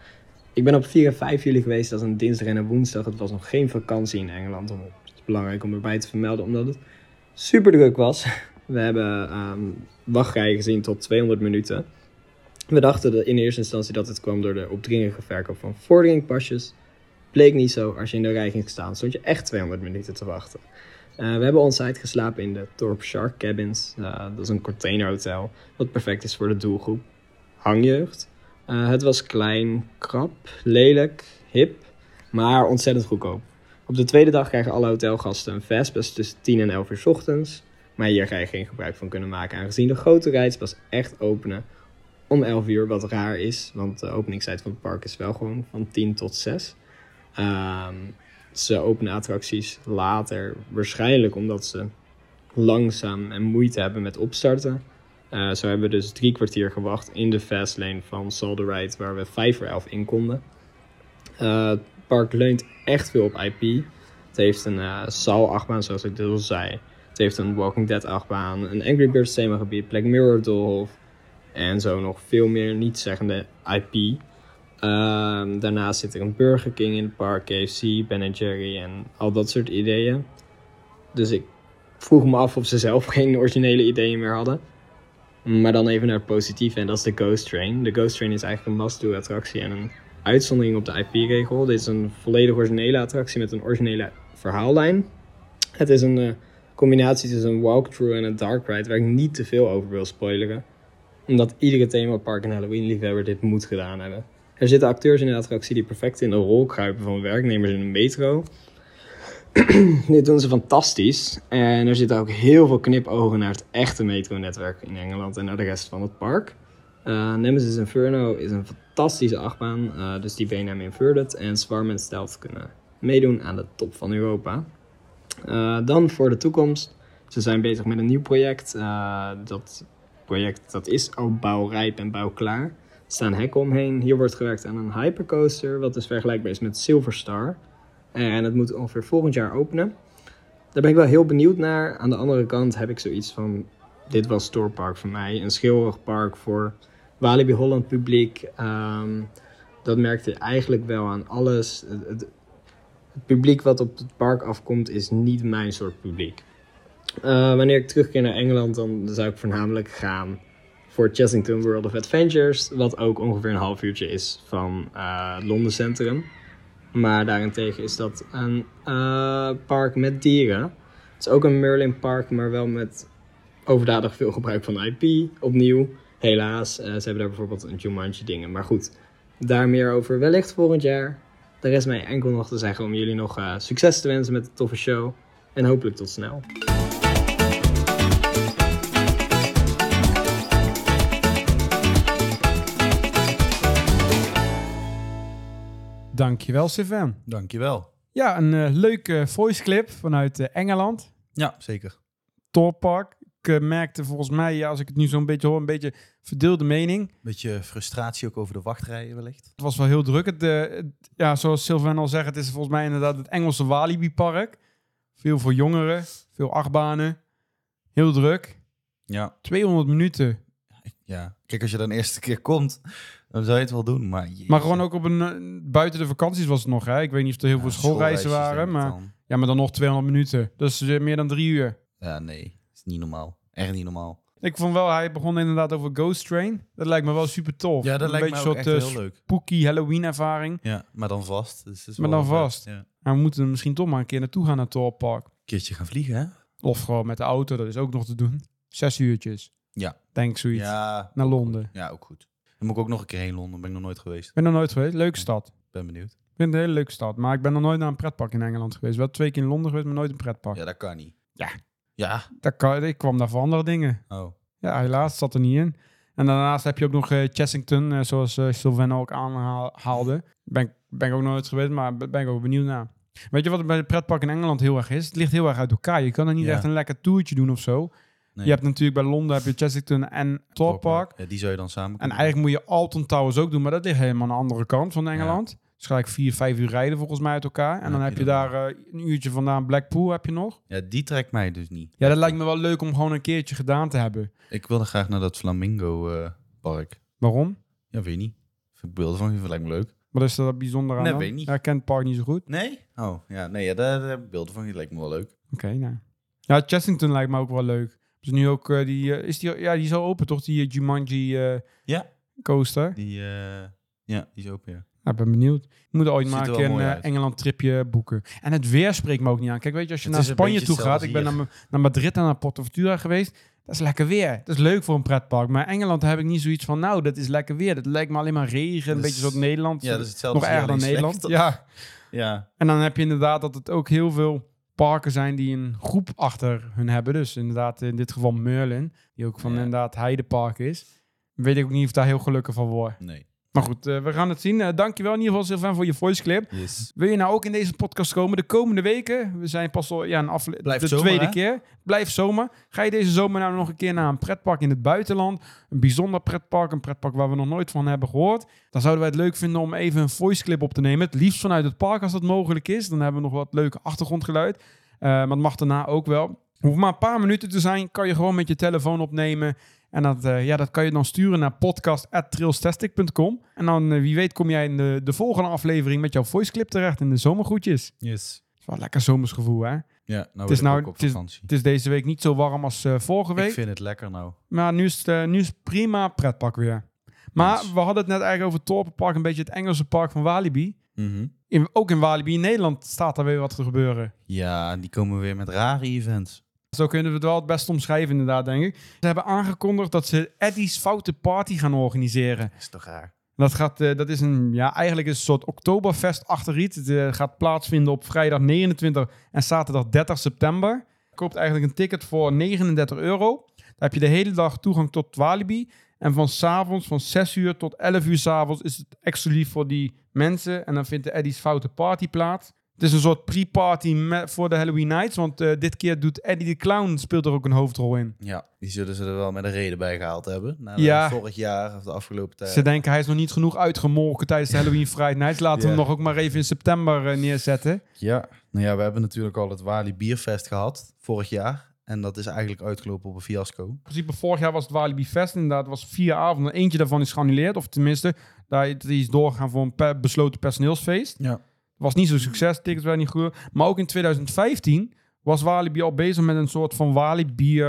Ik ben op 4 en 5 juli geweest, dat is een dinsdag en een woensdag. Het was nog geen vakantie in Engeland. Het is belangrijk om erbij te vermelden, omdat het super druk was. We hebben um, wachtrijen gezien tot 200 minuten. We dachten in eerste instantie dat het kwam door de opdringerige verkoop van vorderingpasjes. Bleek niet zo. Als je in de rij ging staan, stond je echt 200 minuten te wachten. Uh, we hebben onsite geslapen in de Torp Shark Cabins. Uh, dat is een containerhotel, wat perfect is voor de doelgroep hangjeugd. Uh, het was klein, krap, lelijk, hip, maar ontzettend goedkoop. Op de tweede dag krijgen alle hotelgasten een fastpass tussen 10 en 11 uur s ochtends. Maar hier ga je geen gebruik van kunnen maken, aangezien de grote rides pas echt openen om 11 uur, wat raar is, want de openingstijd van het park is wel gewoon van 10 tot 6. Um, ze openen attracties later, waarschijnlijk omdat ze langzaam en moeite hebben met opstarten. Uh, zo hebben we dus drie kwartier gewacht in de fastlane van Solder Ride, waar we 5 voor 11 in konden. Uh, het park leunt echt veel op IP. Het heeft een uh, Saw-achtbaan, zoals ik al zei. Het heeft een Walking Dead achtbaan, een Angry Birds themagebied, Black Mirror Doolhof en zo nog veel meer niet-zeggende IP. Um, daarnaast zit er een Burger King in het park, KFC, Ben Jerry en al dat soort ideeën. Dus ik vroeg me af of ze zelf geen originele ideeën meer hadden. Maar dan even naar het positieve en dat is de Ghost Train. De Ghost Train is eigenlijk een must-do attractie en een uitzondering op de IP-regel. Dit is een volledig originele attractie met een originele verhaallijn. Het is een uh, combinatie tussen een walkthrough en een dark ride waar ik niet te veel over wil spoileren. Omdat iedere themapark en Halloween-liefhebber dit moet gedaan hebben. Er zitten acteurs in de attractie die perfect in de rol kruipen van werknemers in een metro. Dit doen ze fantastisch. En er zitten ook heel veel knipogen naar het echte metronetwerk in Engeland en naar de rest van het park. Uh, Nemesis Inferno is een fantastische achtbaan, uh, dus die BNM Inverted en Swarm en Stealth kunnen meedoen aan de top van Europa. Uh, dan voor de toekomst. Ze zijn bezig met een nieuw project. dat project dat is al bouwrijp en bouwklaar. Staan hekken omheen. Hier wordt gewerkt aan een hypercoaster, wat dus vergelijkbaar is met Silver Star. En het moet ongeveer volgend jaar openen. Daar ben ik wel heel benieuwd naar. Aan de andere kant heb ik zoiets van: dit was Storepark voor mij. Een schilderig park voor Walibi Holland publiek. Um, dat merkte eigenlijk wel aan alles. Het, het, publiek wat op het park afkomt is niet mijn soort publiek. Uh, wanneer ik terugkeer naar Engeland, dan zou ik voornamelijk gaan voor Chessington World of Adventures. Wat ook ongeveer een half uurtje is van uh, Londen Centrum. Maar daarentegen is dat een uh, park met dieren. Het is ook een Merlin park, maar wel met overdadig veel gebruik van IP. Opnieuw, helaas. Uh, ze hebben daar bijvoorbeeld een Jumanji dingen. Maar goed, daar meer over wellicht volgend jaar. De rest mij enkel nog te zeggen om jullie nog succes te wensen met de toffe show. En hopelijk tot snel. Dankjewel, Sylvain. Dankjewel. Ja, een uh, leuke voice clip vanuit uh, Engeland. Ja, zeker. Torpark. Ik uh, merkte volgens mij, ja, als ik het nu zo'n beetje hoor, een beetje verdeelde mening. Beetje frustratie ook over de wachtrijen wellicht. Het was wel heel druk. Het, het, ja, zoals Sylvain al zegt, het is volgens mij inderdaad het Engelse Walibi-park. Veel voor jongeren, veel achtbanen. Heel druk. Ja. 200 minuten. Ja, kijk, als je dan de eerste keer komt, dan zou je het wel doen. Maar, jezus. maar gewoon ook op een, uh, buiten de vakanties was het nog. Hè? Ik weet niet of er heel ja, veel schoolreizen waren. Maar, dan. ja, maar dan nog 200 minuten. Dus uh, meer dan drie uur. Ja, nee. Dat is niet normaal. Echt niet normaal. Ik vond wel, hij begon inderdaad over Ghost Train. Dat lijkt me wel super tof. Ja, dat een lijkt beetje me ook soort, echt heel leuk. spooky Halloween ervaring. Ja, maar dan vast. Dus is maar dan vast. Ja. We moeten misschien toch maar een keer naartoe gaan naar Thor Park. Een keertje gaan vliegen, hè? Of gewoon met de auto, dat is ook nog te doen. Zes uurtjes. Ja. Denk zoiets. Ja. Naar Londen. Ja, ook goed. Moet ik ook nog een keer heen Londen. Ben ik nog nooit geweest. Ik ben nog nooit geweest. Leuke stad. Ben benieuwd. Ik vind het een hele leuke stad. Maar ik ben nog nooit naar een pretpark in Engeland geweest. Wel twee keer in Londen geweest, maar nooit een pretpark. Ja, dat kan niet. Ja. Ja. Dat kan, ik kwam daar voor andere dingen. Oh. Ja, helaas zat er niet in. En daarnaast heb je ook nog uh, Chessington, uh, zoals uh, Sylvain ook aanhaalde. Ben, ben ik ook nooit geweest, maar ben ik ook benieuwd naar. Weet je wat bij de pretpark in Engeland heel erg is? Het ligt heel erg uit elkaar. Je kan er niet Ja. echt een lekker toertje doen of zo. Nee. Je hebt natuurlijk bij Londen heb je Chessington en Thorpe Park. Ja, die zou je dan samen En eigenlijk moet je Alton Towers ook doen, maar dat ligt helemaal aan de andere kant van Engeland. Dus gelijk vier, vijf uur rijden volgens mij uit elkaar. En Dan dan heb je je daar eh, een uurtje vandaan Blackpool heb je nog. Ja, die trekt mij dus niet. Ja, dat lijkt me wel leuk om gewoon een keertje gedaan te hebben. Ik wilde graag naar dat Flamingo eh, park. Waarom? Ja, weet niet. Ik beelden van, vind lijkt me leuk. Wat is er bijzonder aan Nee, dan? weet ik niet. Ja, ik ken het park niet zo goed. Nee? Oh, ja, nee, ja, daar, daar heb ik beelden van, die lijkt me wel leuk. Oké, nou. Ja, Chessington lijkt me ook wel leuk. Dus nu ook, eh, die, eh, is die, ja, die is al open toch, die eh, Jumanji Ja. coaster? Die, ja, die is open, ja. Ik ben benieuwd. We moeten ooit er een. Engeland tripje boeken. En het weer spreekt me ook niet aan. Kijk, weet je, als je Het naar Spanje toe gaat, ik ben naar, naar Madrid en naar Porto Ventura geweest. Dat is lekker weer. Dat is leuk voor een pretpark. Maar Engeland heb ik niet zoiets van, nou, dat is lekker weer. Dat lijkt me alleen maar regen, een beetje zoals Nederland. Ja, dat is hetzelfde. Nog als erger dan Nederland. Ja. Ja, En dan heb je inderdaad dat het ook heel veel parken zijn die een groep achter hun hebben. Dus inderdaad in dit geval Merlin, die ook van Ja. inderdaad Heidepark is. Weet ik ook niet of daar heel gelukkig van word. nee. Maar goed, eh, we gaan het zien. Eh, dankjewel in ieder geval Sylvain voor je voice clip. Yes. Wil je nou ook in deze podcast komen de komende weken? We zijn pas al ja, een afle- Blijft de zomer, tweede hè? keer. Blijf zomer. Ga je deze zomer nou nog een keer naar een pretpark in het buitenland? Een bijzonder pretpark, een pretpark waar we nog nooit van hebben gehoord. Dan zouden wij het leuk vinden om even een voice clip op te nemen. Het liefst vanuit het park als dat mogelijk is. Dan hebben we nog wat leuke achtergrondgeluid. Eh, maar het mag daarna ook wel. Hoeft maar een paar minuten te zijn. Kan je gewoon met je telefoon opnemen. En dat, eh, ja, dat kan je dan sturen naar podcast.trailstastic.com. En dan, eh, wie weet, kom jij in de, de volgende aflevering met jouw voice clip terecht in de zomergroetjes. Yes. Het is wel een lekker zomersgevoel, hè? Ja, nou is is nou- het is-. Het deze week niet zo warm als eh, vorige week. Ik vind het lekker nou. Maar nu is het nu is het prima pretpark weer. Maar we hadden het net eigenlijk over Torpenpark, een beetje het Engelse park van Walibi. Mhm. In, ook in Walibi in Nederland staat er weer wat te gebeuren. Ja, die komen weer met rare events. Zo kunnen we het wel het best omschrijven inderdaad, denk ik. Ze hebben aangekondigd dat ze Eddie's Foute Party gaan organiseren. Is toch raar? Dat, gaat, eh, dat is een, ja, eigenlijk is een soort Oktoberfest achter iets. Het eh, gaat plaatsvinden op vrijdag 29 en zaterdag 30 september. Je koopt eigenlijk een ticket voor 39 euro. Dan heb je de hele dag toegang tot Walibi. En van s'avonds, van 6 uur tot 11 uur s'avonds, is het exclusief voor die mensen. En dan vindt de Eddie's Foute Party plaats. Het is een soort pre-party voor de Halloween Nights. Want eh, dit keer doet Eddie de Clown speelt er ook een hoofdrol in. Ja, die zullen ze er wel met een reden bij gehaald hebben. Na Ja. vorig jaar of de afgelopen tijd. Ze denken hij is nog niet genoeg uitgemolken tijdens de Halloween Friday Nights. Laten we Ja. hem nog ook maar even in september eh, neerzetten. Ja, nou ja, we hebben natuurlijk al het Wali Bierfest gehad vorig jaar. En dat is eigenlijk uitgelopen op een fiasco. In principe, vorig jaar was het Walibi Fest. Inderdaad, het was vier avonden. Eentje daarvan is geannuleerd. Of tenminste, daar, die is doorgegaan voor een pe- besloten personeelsfeest. Ja. Was niet zo succes, tickets waren niet goed. Maar ook in 2015 was Walibi al bezig met een soort van Walibi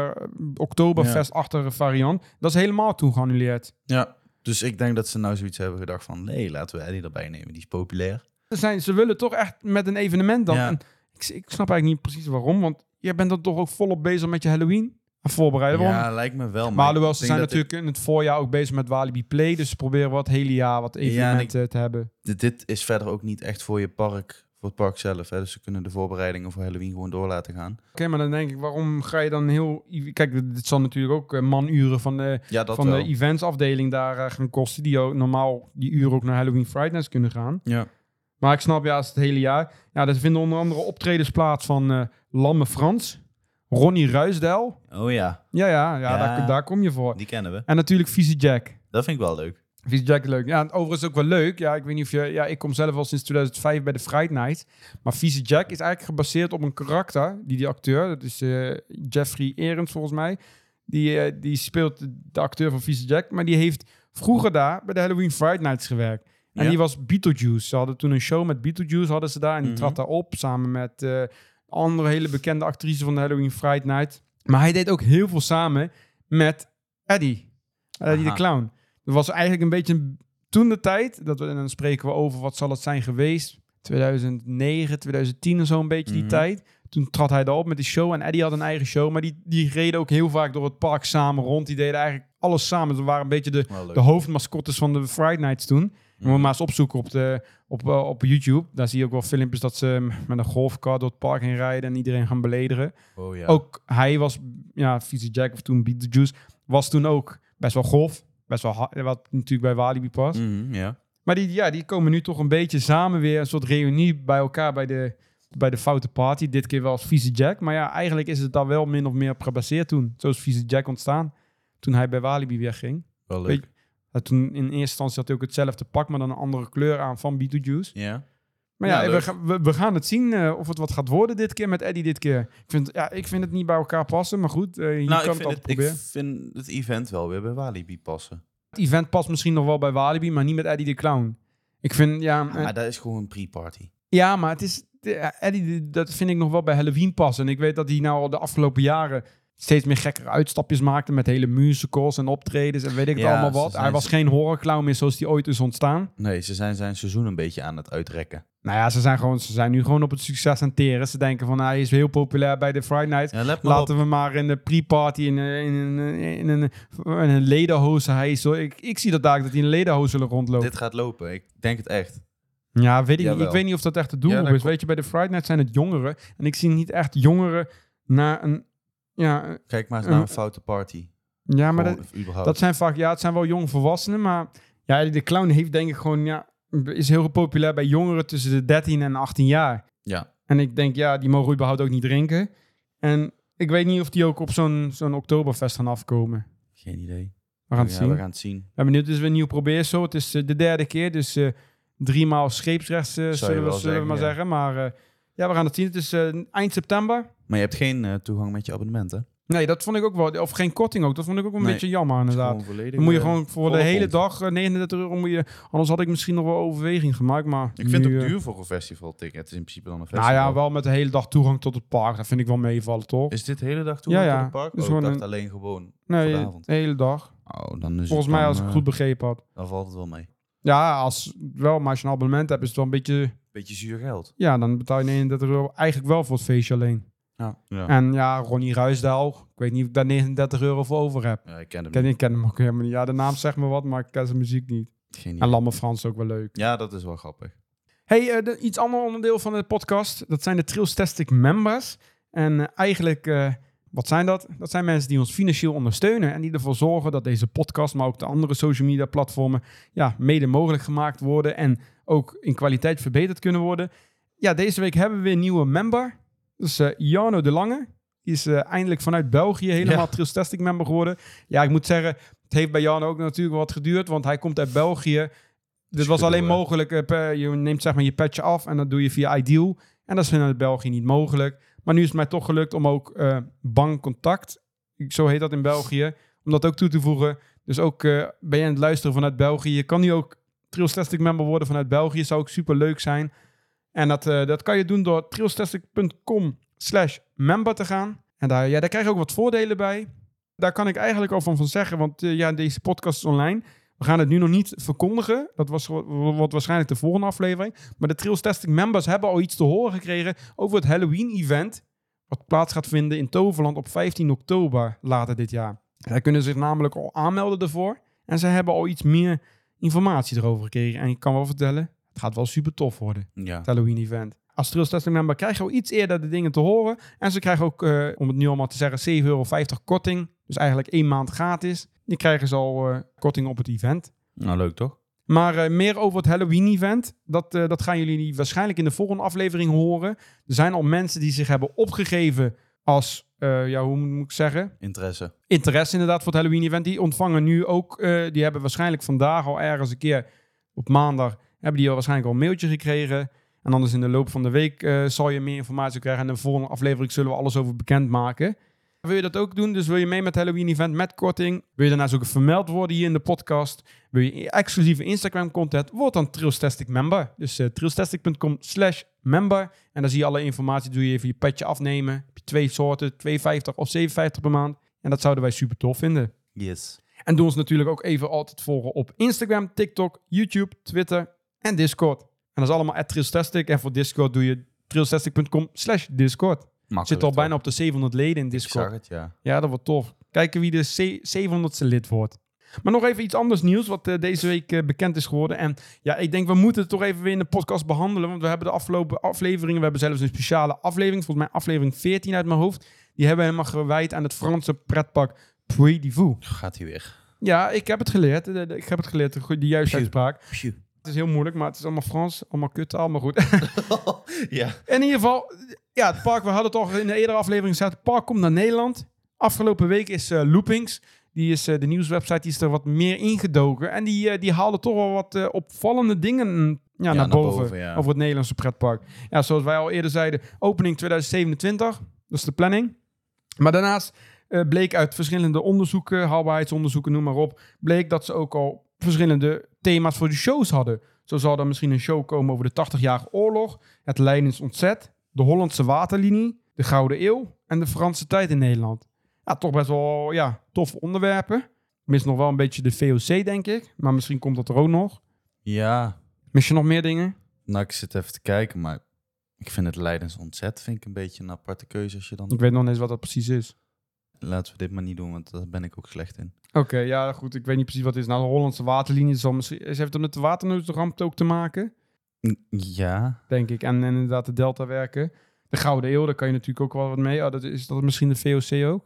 Oktoberfest-achtige variant. Dat is helemaal toen geannuleerd. Ja. Dus ik denk dat ze nou zoiets hebben gedacht van... Nee, laten we Eddie erbij nemen. Die is populair. Ze, zijn, ze willen toch echt met een evenement dan. Ja. En ik, ik snap eigenlijk niet precies waarom. Want je bent dan toch ook volop bezig met je Halloween voorbereiden. Waarom Ja, lijkt me wel. Maar alhoewel, ze zijn natuurlijk in het voorjaar ook bezig met Walibi Play. Dus ze proberen wat hele jaar wat ik- evenementen te hebben. Dit, dit is verder ook niet echt voor je park, voor het park zelf. Hè? Dus ze kunnen de voorbereidingen voor Halloween gewoon door laten gaan. Oké, maar dan denk ik, waarom ga je dan heel... Kijk, dit zal natuurlijk ook eh, manuren van de, Ja, van wel. de eventsafdeling daar eh, gaan kosten. Die ook normaal die uren ook naar Halloween Friday Nights kunnen gaan. Ja. Maar ik snap, ja, als het hele jaar... Ja, er vinden onder andere optredens plaats van eh, Lamme Frans, Ronnie Ruisdel. Oh ja, Ja, ja, ja, Ja. Daar, daar kom je voor. die kennen we. En natuurlijk Vieze Jack. Dat vind ik wel leuk. Vieze Jack is leuk. Ja, en overigens ook wel leuk. Ja, ik weet niet of je... Ja, ik kom zelf al sinds 2005 bij de Friday Night. Maar Vieze Jack is eigenlijk gebaseerd op een karakter. Die die acteur, dat is eh, Jeffrey Erens volgens mij. Die, eh, die speelt de acteur van Vieze Jack. Maar die heeft vroeger daar bij de Halloween Friday Nights gewerkt. En Ja? die was Beetlejuice. Ze hadden toen een show met Beetlejuice hadden ze daar. En die Mhm. trad daar op samen met eh, andere hele bekende actrice van de Halloween Friday Night. Maar hij deed ook heel veel samen met Eddie. Eddie de Aha. Clown. Dat was eigenlijk een beetje toen de tijd. Dat we, en dan spreken we over wat zal het zijn geweest. 2009, 2010 of zo een beetje die Mhm. tijd. Toen trad hij daarop met die show. En Eddie had een eigen show. Maar die, die reden ook heel vaak door het park samen rond. Die deden eigenlijk alles samen. Ze waren een beetje de, leuk. de hoofdmascottes van de Friday Nights toen. Moet Mhm. maar eens opzoeken op, de, op, eh, op YouTube. Daar zie je ook wel filmpjes dat ze met een golfkar door het park heen rijden en iedereen gaan beledigen. Oh ja. Ook hij was, ja, Vieze Jack of toen Beat the Juice, was toen ook best wel golf. Best wel hard, wat natuurlijk bij Walibi past. Mhm. Maar die, ja, die komen nu toch een beetje samen weer, een soort reunie bij elkaar bij de, bij de foute party. Dit keer wel als Vieze Jack. Maar ja, eigenlijk is het daar wel min of meer op gebaseerd toen. Zo is Vieze Jack ontstaan. Toen hij bij Walibi wegging. Wel leuk. Weet toen in eerste instantie had hij ook hetzelfde pak, maar dan een andere kleur aan van Beetlejuice. Ja. Maar Ja, ja, we, gaan, we, we gaan het zien eh, of het wat gaat worden dit keer met Eddie dit keer. Ik vind, ja, ik vind het niet bij elkaar passen, maar goed, eh, je Nou, ik kan het het, ik proberen. vind het event wel weer bij Walibi passen. Het event past misschien nog wel bij Walibi, maar niet met Eddie de Clown. Ik vind, ja, Ja, eh, maar dat is gewoon een pre-party. ja maar het is, Eddie, die- dat vind ik nog wel bij Halloween passen. En ik weet dat hij nou al de afgelopen jaren steeds meer gekkere uitstapjes maakte met hele musicals en optredens en weet ik het Ja, allemaal wat. Hij was geen horrorclown meer zoals die ooit is ontstaan. Nee, ze zijn zijn seizoen een beetje aan het uitrekken. Nou ja, ze zijn, gewoon, ze zijn nu gewoon op het succes aan het teren. Ze denken van, nou, hij is heel populair bij de Friday Night. Ja, let maar Laten we maar in de pre-party in, een- in, in, een- een ledenhoze. Hij is zo, ik, ik zie dat daar dat hij in een ledenhoze zullen rondlopen. Dit gaat lopen. Ik denk het echt. Ja, weet ik. Jawel. Ik weet niet of dat echt de doelgroep is. Weet je, bij de Friday Night zijn het jongeren. En ik zie niet echt jongeren naar een... Ja, Kijk maar eens naar een foute party. ja maar Gewoon, dat, dat zijn vaak... Ja, het zijn wel jonge volwassenen, maar... Ja, de clown heeft denk ik gewoon... Ja, is heel populair bij jongeren tussen de 13 en 18 jaar. Ja. En ik denk, ja, die mogen überhaupt ook niet drinken. En ik weet niet of die ook op zo'n zo'n Oktoberfest gaan afkomen. Geen idee. We gaan het ja, zien. we gaan het zien. ben benieuwd. Het is weer een nieuw probeersel. Het is eh, de derde keer, dus eh drie maal scheepsrechts, zullen, we, maar ja. zeggen. Maar eh, ja, we gaan het zien. Het is eh, eind september. Maar je hebt geen eh, toegang met je abonnement, hè? Nee, dat vond ik ook wel. Of geen korting ook. Dat vond ik ook wel een Nee. beetje jammer, inderdaad. Dan moet je gewoon voor de hele dag eh, 39 euro moet je. Anders had ik misschien nog wel overweging gemaakt. Maar Ik vind nu, het ook duur voor een festivalticket. Het is in principe dan een Nou festival. ja, wel met de hele dag toegang tot het park. Dat vind ik wel meevallen, toch? Is dit de hele dag toe Ja, tot ja. het park? Dus Oh, ik dacht een- alleen gewoon nee, de hele dag. Oh, dan is Volgens het mij, als ik eh, goed begrepen had. Dan valt het wel mee. Ja, als wel, maar als je een abonnement hebt, is het wel een beetje. Beetje zuur geld. Ja, dan betaal je 39 euro eigenlijk wel voor het feestje alleen. Ja. Ja, En ja, Ronnie Ruisdaal. Ik weet niet of ik daar 39 euro voor over heb. ja ik ken hem ken, niet. ik ken hem ook helemaal niet. Ja, de naam zegt me wat, maar ik ken zijn muziek niet. Geen En. Lamme Frans ook wel leuk. Ja, dat is wel grappig. Hey, eh, de- iets ander onderdeel van de podcast. Dat zijn de Trilstastic members. En eh, eigenlijk, eh, wat zijn dat? Dat zijn mensen die ons financieel ondersteunen. En die ervoor zorgen dat deze podcast, maar ook de andere social media platformen, ja, mede mogelijk gemaakt worden. En ook in kwaliteit verbeterd kunnen worden. Ja, deze week hebben we weer een nieuwe member. Eh Jarno de Lange. Die is eh, eindelijk vanuit België helemaal Ja. Trilstastic member geworden. Ja, ik moet zeggen, het heeft bij Jarno ook natuurlijk wat geduurd. Want hij komt uit België. Dit was alleen mogelijk, eh, per- je neemt zeg maar je petje af en dat doe je via Ideal. En dat is vanuit België niet mogelijk. Maar nu is het mij toch gelukt om ook eh bankcontact, zo heet dat in België, om dat ook toe te voegen. Dus ook eh, ben je aan het luisteren vanuit België. Je kan nu ook Trailstastic member worden vanuit België. Zou ook super leuk zijn. En dat, eh, dat kan je doen door trailstastic.com slash member te gaan. En daar, ja, daar krijg je ook wat voordelen bij. Daar kan ik eigenlijk al van, van zeggen, want ja, deze podcast is online. We gaan het nu nog niet verkondigen. Dat was, wa- wordt waarschijnlijk de volgende aflevering. Maar de Trails Testing members hebben al iets te horen gekregen over het Halloween-event. Wat plaats gaat vinden in Toverland op 15 oktober later dit jaar. Zij kunnen zich namelijk al aanmelden ervoor. En zij hebben al iets meer informatie erover gekregen. En ik kan wel vertellen, het gaat wel super tof worden Ja. het Halloween-event. Als Trails Testing member krijg je al iets eerder de dingen te horen. En ze krijgen ook, eh, om het nu allemaal te zeggen, 7,50 euro korting. Dus eigenlijk één maand gratis. Die krijgen ze al eh, korting op het event. Nou, leuk toch? Maar eh, meer over het Halloween-event, dat, eh, dat gaan jullie waarschijnlijk in de volgende aflevering horen. Er zijn al mensen die zich hebben opgegeven als, ja, hoe moet ik zeggen, Interesse. interesse inderdaad voor het Halloween-event. Die ontvangen nu ook, die hebben waarschijnlijk vandaag al ergens een keer op maandag, hebben die al waarschijnlijk al een mailtje gekregen. En anders in de loop van de week zal je meer informatie krijgen. En in de volgende aflevering zullen we alles over bekendmaken. Wil je dat ook doen? Dus wil je mee met het Halloween-event met korting? Wil je daarnaast ook vermeld worden hier in de podcast? Wil je exclusieve Instagram-content? Word dan Trailstastic member. Dus uh, trailstastic.com slash member. En dan zie je alle informatie. Doe je even je petje afnemen. Heb je twee soorten, 2,50 of 7,50 per maand. En dat zouden wij super tof vinden. Yes. En doe ons natuurlijk ook even altijd volgen op Instagram, TikTok, YouTube, Twitter en Discord. En dat is allemaal at Trailstastic. En voor Discord doe je trailstastic.com slash Discord. Makkelijk, Zit al toch? bijna op de 700 leden in Ik Discord. zag het, ja. Ja, dat wordt tof. Kijken wie de C- 700ste lid wordt. Maar nog even iets anders nieuws wat eh, deze week eh, bekend is geworden. En ja, ik denk we moeten het toch even weer in de podcast behandelen. Want we hebben de afgelopen afleveringen, we hebben zelfs een speciale aflevering. Volgens mij aflevering 14 uit mijn hoofd. Die hebben we helemaal gewijd aan het Franse pretpak Puy Fou. Gaat hij weer. Ja, ik heb het geleerd. De- de- Ik heb het geleerd, de, de juiste uitspraak. Het is heel moeilijk, maar het is allemaal Frans, allemaal kuttaal, maar goed. ja. In ieder geval, ja, het park, we hadden het al in de eerdere aflevering gezegd, het park komt naar Nederland. Afgelopen week is eh, Loopings, die is eh, de nieuwswebsite, die is er wat meer ingedoken. En die, eh, die haalde toch wel wat opvallende dingen mm, ja, naar, boven, boven, ja. over het Nederlandse pretpark. Ja, zoals wij al eerder zeiden, opening 2027, dat is de planning. Maar daarnaast bleek uit verschillende onderzoeken, haalbaarheidsonderzoeken, noem maar op, bleek dat ze ook al verschillende thema's voor de shows hadden. Zo zal er misschien een show komen over de 80-jarige oorlog, het Leidens Ontzet, de Hollandse Waterlinie, de Gouden Eeuw en de Franse tijd in Nederland. Ja, toch best wel ja, toffe onderwerpen. Mis nog wel een beetje de VOC, denk ik. Maar misschien komt dat er ook nog. Ja. Mis je nog meer dingen? Nou, ik zit even te kijken, maar ik vind het Leidens ontzet vind ik een beetje een aparte keuze als je dan... Ik weet nog niet eens wat dat precies is. Laten we dit maar niet doen, want daar ben ik ook slecht in. Oké, ja goed. Ik weet niet precies wat het is. Nou, de Hollandse Waterlinie zal misschien... Heeft het met de waternoodramp ook te maken, Ja. denk ik. En, en inderdaad de Delta-werken. De Gouden Eeuw, daar kan je natuurlijk ook wel wat mee. Oh, dat is dat misschien de VOC ook?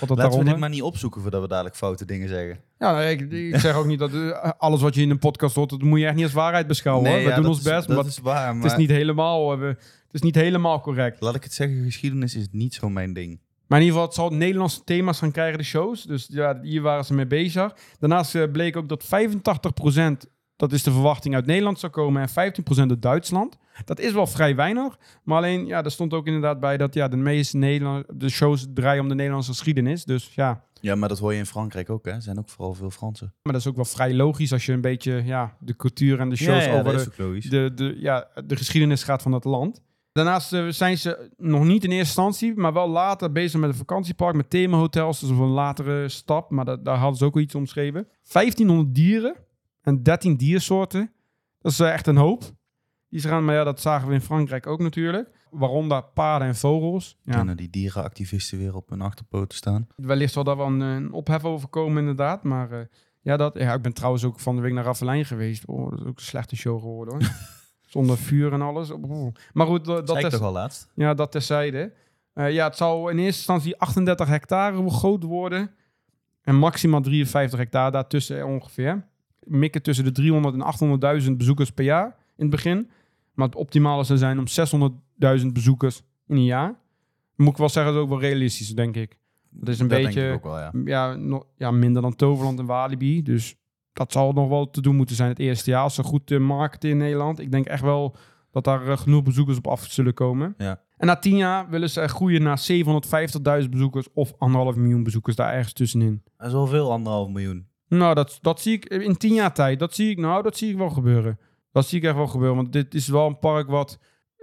Wat dat Laten we dit maar niet opzoeken voordat we dadelijk foute dingen zeggen. Ja, nee, ik, ik zeg ook niet dat eh, alles wat je in een podcast hoort, dat moet je echt niet als waarheid beschouwen. hoor. We ja, doen ons is- best, Dat maar is waar, maar het is niet helemaal, eh, we- het is niet helemaal correct. laat ik het zeggen, geschiedenis is niet zo mijn ding. Maar in ieder geval, het zal Nederlandse thema's gaan krijgen, de shows. Dus ja, hier waren ze mee bezig. Daarnaast eh, bleek ook dat 85%, dat is de verwachting, uit Nederland zou komen en 15% uit Duitsland. Dat is wel vrij weinig. Maar alleen, ja, er stond ook inderdaad bij dat ja, de meeste Nederland, de shows draaien om de Nederlandse geschiedenis. Dus ja, Ja, maar dat hoor je in Frankrijk ook, hè? Er zijn ook vooral veel Fransen. maar dat is ook wel vrij logisch als je een beetje ja, de cultuur en de shows ja, ja, over dat de, is ook logisch. de, de, ja, de geschiedenis gaat van het land. Daarnaast eh, zijn ze nog niet in eerste instantie, maar wel later bezig met een vakantiepark, met themahotels. Dus een latere stap, maar dat, daar hadden ze ook al iets omschreven. 1500 dieren en 13 diersoorten. Dat is eh, echt een hoop. Die ze gaan, maar ja, dat zagen we in Frankrijk ook natuurlijk. Waaronder paarden en vogels. Ja, Kunnen die dierenactivisten weer op hun achterpoten staan? wellicht zal daar wel een, een ophef over komen inderdaad. Maar eh, ja, dat, ja, ik ben trouwens ook van de week naar Ravelijn geweest. Oh, dat is ook een slechte show geworden hoor. Zonder vuur en alles. Oh. Maar goed, dat, is, toch al laatst? ja, dat terzijde. Eh ja, het zal in eerste instantie 38 hectare groot worden. En maximaal 53 hectare daartussen ongeveer. Mikken tussen de 300 en 800.000 bezoekers per jaar in het begin. Maar het optimale zou zijn om 600.000 bezoekers in een jaar. Moet ik wel zeggen, dat is ook wel realistisch, denk ik. Dat is een beetje ik ook wel, ja. ja, ja, minder dan Toverland en Walibi. Dus dat zal nog wel te doen moeten zijn het eerste jaar. Als ze goed eh, marketen in Nederland. Ik denk echt wel dat daar eh, genoeg bezoekers op af zullen komen. Ja. En na tien jaar willen ze groeien naar 750.000 bezoekers of anderhalf miljoen bezoekers daar ergens tussenin. Dat is wel veel, anderhalf miljoen. Nou, dat, dat zie ik in tien jaar tijd. Dat zie ik, nou, dat zie ik wel gebeuren. Dat zie ik echt wel gebeuren. Want dit is wel een park wat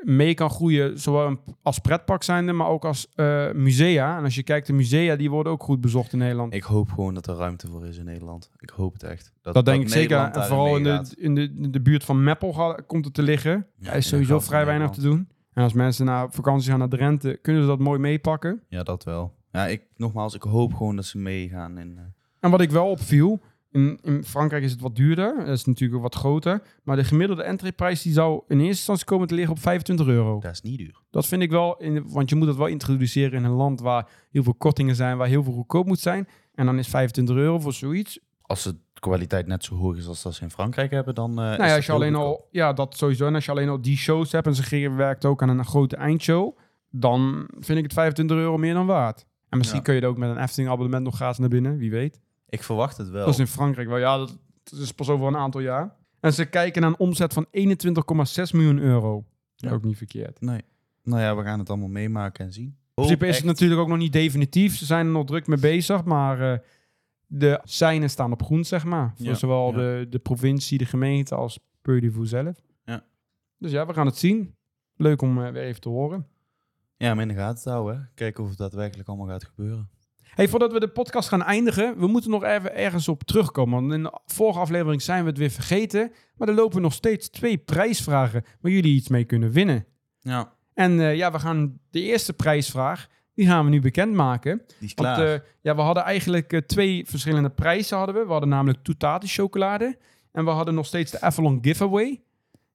mee kan groeien, zowel als pretpark zijnde, maar ook als eh, musea. En als je kijkt, de musea, die worden ook goed bezocht in Nederland. Ik hoop gewoon dat er ruimte voor is in Nederland. Ik hoop het echt. Dat, denk ik zeker. En vooral in de, in, de, in de buurt van Meppel komt het te liggen. Ja, er is sowieso vrij weinig te doen. En als mensen naar vakantie gaan naar Drenthe, kunnen ze dat mooi meepakken. Ja, dat wel. Ja, ik, nogmaals, ik hoop gewoon dat ze meegaan. In, eh, En wat ik wel opviel, in, in Frankrijk is het wat duurder. Dat is natuurlijk wat groter. Maar de gemiddelde entreeprijs die zou in eerste instantie komen te liggen op 25 euro. dat is niet duur. Dat vind ik wel, in, want je moet het wel introduceren in een land waar heel veel kortingen zijn, waar heel veel goedkoop moet zijn. En dan is 25 euro voor zoiets. Als de kwaliteit net zo hoog is als dat ze in Frankrijk hebben, dan. is Nou ja, dat als je alleen goedkoop. al, ja, dat sowieso. En als je alleen al die shows hebt en ze werkt ook aan een grote eindshow, dan vind ik het 25 euro meer dan waard. En misschien Ja. kun je er ook met een Efteling abonnement nog gratis naar binnen, wie weet. Ik verwacht het wel. Dat is in Frankrijk wel, ja, dat, dat is pas over een aantal jaar. En ze kijken naar een omzet van 21,6 miljoen euro. Ja. Ook niet verkeerd. Nee. Nou ja, we gaan het allemaal meemaken en zien. In principe is het natuurlijk ook nog niet definitief. Ze zijn er nog druk mee bezig, maar eh, de seinen staan op groen, zeg maar. Voor Ja, zowel ja. De, de provincie, de gemeente als Peu zelf. Ja. Dus ja, we gaan het zien. Leuk om eh, weer even te horen. Ja, maar in de gaten te houden. hè. Kijken of het daadwerkelijk allemaal gaat gebeuren. Hey, voordat we de podcast gaan eindigen, we moeten nog even ergens op terugkomen. Want in de vorige aflevering zijn we het weer vergeten. Maar er lopen nog steeds twee prijsvragen waar jullie iets mee kunnen winnen. Ja, En eh, ja, we gaan de eerste prijsvraag, die gaan we nu bekendmaken. die is Want klaar. eh, ja, we hadden eigenlijk eh, twee verschillende prijzen. Hadden we. we hadden namelijk Toutati chocolade. En we hadden nog steeds de Avalon giveaway.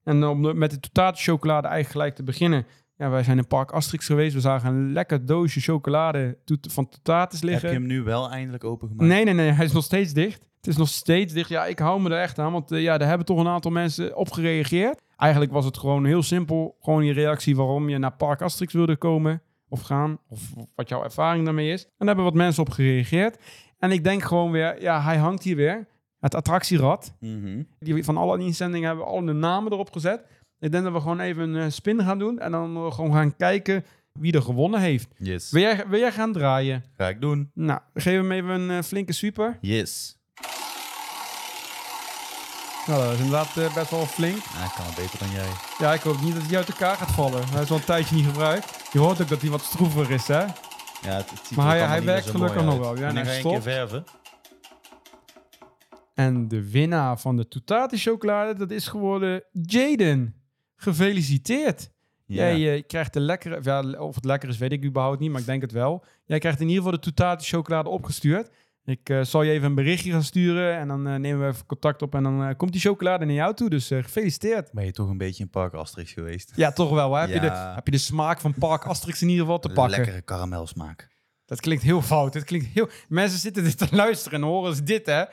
En om de- met de Toutati chocolade eigenlijk gelijk te beginnen. Ja, wij zijn in Park Asterix geweest. We zagen een lekker doosje chocolade van Toutatis Heb liggen. je hem nu wel eindelijk opengemaakt? Nee, nee, nee. Hij is nog steeds dicht. Het is nog steeds dicht. Ja, ik hou me er echt aan, want eh, ja, daar hebben toch een aantal mensen op gereageerd. Eigenlijk was het gewoon heel simpel. Gewoon die reactie waarom je naar Park Asterix wilde komen of gaan. Of wat jouw ervaring daarmee is. En daar hebben wat mensen op gereageerd. En ik denk gewoon weer, ja, hij hangt hier weer. Het attractierad. Mhm. Die, van alle inzendingen hebben we al de namen erop gezet. Ik denk dat we gewoon even een eh, spin gaan doen. En dan eh, gewoon gaan kijken wie er gewonnen heeft. Yes. Wil jij, wil jij gaan draaien? Ga ik doen. Nou, geef hem even een eh, flinke super. Yes. Nou, dat is inderdaad best wel flink. Nou, ik kan het beter dan jij. Ja, ik hoop niet dat hij uit elkaar gaat vallen. Hij is al een tijdje niet gebruikt. Je hoort ook dat hij wat stroever is, hè? Ja, het, het ziet Maar er hij- werkt gelukkig nog wel. Ja, en ga keer stopt. verven. En de winnaar van de Tutati chocolade, dat is geworden Jaden. Gefeliciteerd. Ja. Jij eh, krijgt de lekkere, ja, of het lekker is weet ik überhaupt niet, maar ik denk het wel. Jij krijgt in ieder geval de Tutati chocolade opgestuurd. Ik eh, zal je even een berichtje gaan sturen en dan eh, nemen we even contact op en dan komt die chocolade naar jou toe. Dus gefeliciteerd. Ben je toch een beetje in Park Asterix geweest? Ja, toch wel. Hè? Heb, je de, heb je de smaak van Park Asterix in ieder geval te pakken? Lekkere karamelsmaak. Dat klinkt heel fout. Het klinkt heel... Mensen zitten dit te luisteren en horen ze dit, hè?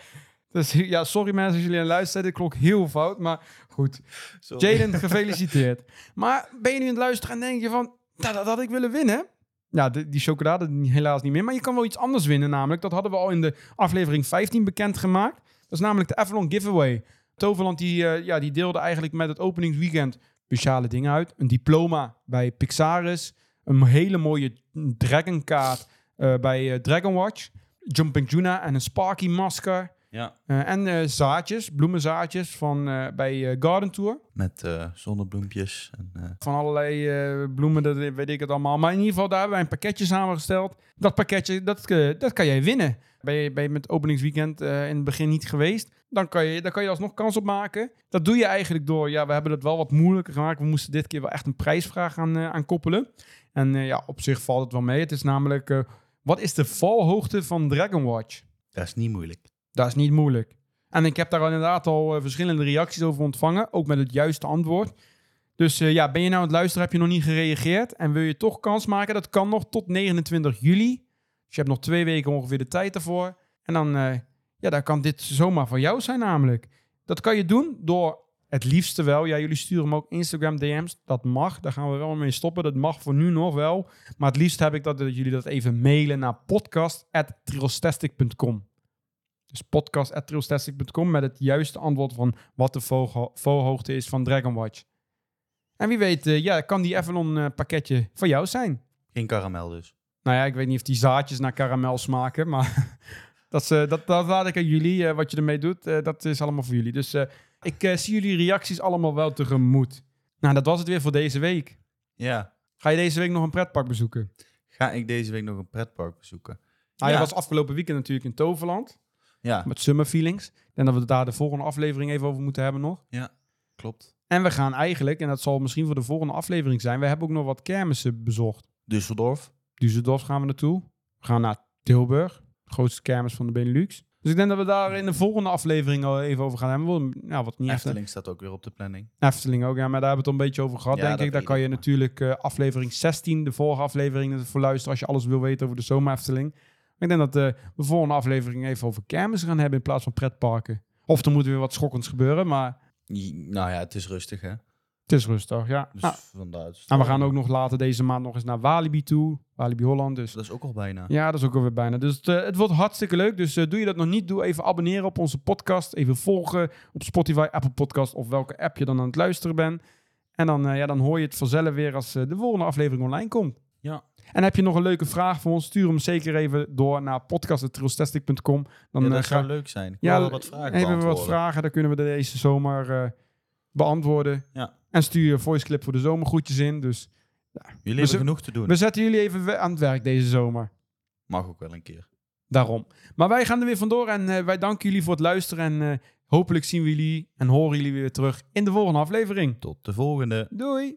Dus ja, sorry mensen als jullie aan luisteren. Dit klonk heel fout, maar goed. Jaden, gefeliciteerd. Maar ben je nu aan het luisteren en denk je van... Nou, dat had ik willen winnen. Ja, de- die chocolade helaas niet meer. Maar je kan wel iets anders winnen namelijk. Dat hadden we al in de aflevering 15 bekendgemaakt. Dat is namelijk de Avalon Giveaway. Toverland die, eh, ja, die deelde eigenlijk met het openingsweekend speciale dingen uit. Een diploma bij Pixaris. Een hele mooie Dragon kaart eh, bij eh, Dragon Watch. Jumping Juna en een Sparky masker. Ja. Eh, en eh, zaadjes, bloemenzaadjes van, eh, bij Garden Tour. Met zonnebloempjes. En, Van allerlei bloemen, dat weet ik het allemaal. Maar in ieder geval, daar hebben wij een pakketje samengesteld. Dat pakketje, dat, dat kan jij winnen. Ben je, ben je met openingsweekend in het begin niet geweest, dan kan, je, dan kan je alsnog kans op maken. Dat doe je eigenlijk door, ja, we hebben het wel wat moeilijker gemaakt. We moesten dit keer wel echt een prijsvraag aan, aan koppelen. En ja, op zich valt het wel mee. Het is namelijk, wat is de valhoogte van Dragon Watch? dat is niet moeilijk. Dat is niet moeilijk. En ik heb daar inderdaad al eh, verschillende reacties over ontvangen. Ook met het juiste antwoord. Dus eh, ja, ben je nou aan het luisteren, heb je nog niet gereageerd en wil je toch kans maken? Dat kan nog tot 29 juli. Dus je hebt nog twee weken ongeveer de tijd ervoor. En dan, eh, ja, dan kan dit zomaar voor jou zijn namelijk. Dat kan je doen door het liefste wel. Ja, jullie sturen me ook Instagram DM's. Dat mag. Daar gaan we wel mee stoppen. Dat mag voor nu nog wel. Maar het liefst heb ik dat, dat jullie dat even mailen naar podcast.trilstastic.com. Dus podcast.trilstastic.com met het juiste antwoord van wat de valhoogte is van Dragon Watch. En wie weet, eh, ja, kan die Avalon eh, pakketje voor jou zijn. Geen karamel dus. Nou ja, ik weet niet of die zaadjes naar karamel smaken, maar dat, is, eh, dat, dat laat ik aan jullie. wat je ermee doet, dat is allemaal voor jullie. Dus ik zie jullie reacties allemaal wel tegemoet. Nou, dat was het weer voor deze week. Ja. Ga je deze week nog een pretpark bezoeken? Ga ik deze week nog een pretpark bezoeken? Nou, Ja. je was afgelopen weekend natuurlijk in Toverland Ja, met Summer Feelings. Ik denk dat we het daar de volgende aflevering even over moeten hebben nog. klopt. En we gaan eigenlijk, en dat zal misschien voor de volgende aflevering zijn, we hebben ook nog wat kermissen bezocht. Düsseldorf. Düsseldorf gaan we naartoe. We gaan naar Tilburg, de grootste kermis van de Benelux. Dus ik denk dat we daar in de volgende aflevering al even over gaan hebben. Ja, wat niet Efteling. Staat ook weer op de planning. Efteling ook, ja, maar daar hebben we het al een beetje over gehad, Ja, denk ik. Daar kan ik, je maar- natuurlijk eh, aflevering 16, de vorige aflevering, voor luisteren als je alles wil weten over de zomer Efteling. Ik denk dat eh, we de volgende aflevering even over kermis gaan hebben in plaats van pretparken. Of er moet weer wat schokkends gebeuren, maar Nou ja, het is rustig hè. het is rustig, ja. Dus Nou, vandaar. is het en we gaan ook nog later deze maand nog eens naar Walibi toe. Walibi Holland, dus Dat is ook al bijna. Ja, dat is ook alweer bijna. Dus het, eh, het wordt hartstikke leuk. Dus eh, doe je dat nog niet, doe even abonneren op onze podcast. Even volgen op Spotify, Apple Podcast of welke app je dan aan het luisteren bent. En dan, ja, dan hoor je het vanzelf weer als de volgende aflevering online komt. Ja. En heb je nog een leuke vraag voor ons, stuur hem zeker even door naar podcast.trilstastic.com. Dan ja, eh, dat zou leuk zijn. Ik Ja, wil wel wat vragen hebben we wat vragen, dan kunnen we deze zomer eh, beantwoorden. Ja. En stuur je voice clip voor de zomergroetjes in. Dus Jullie We hebben genoeg te doen. we zetten jullie even we- aan het werk deze zomer. Mag ook wel een keer. Daarom. Maar wij gaan er weer vandoor en eh, wij danken jullie voor het luisteren. En hopelijk zien we jullie en horen jullie weer terug in de volgende aflevering. Tot de volgende. Doei!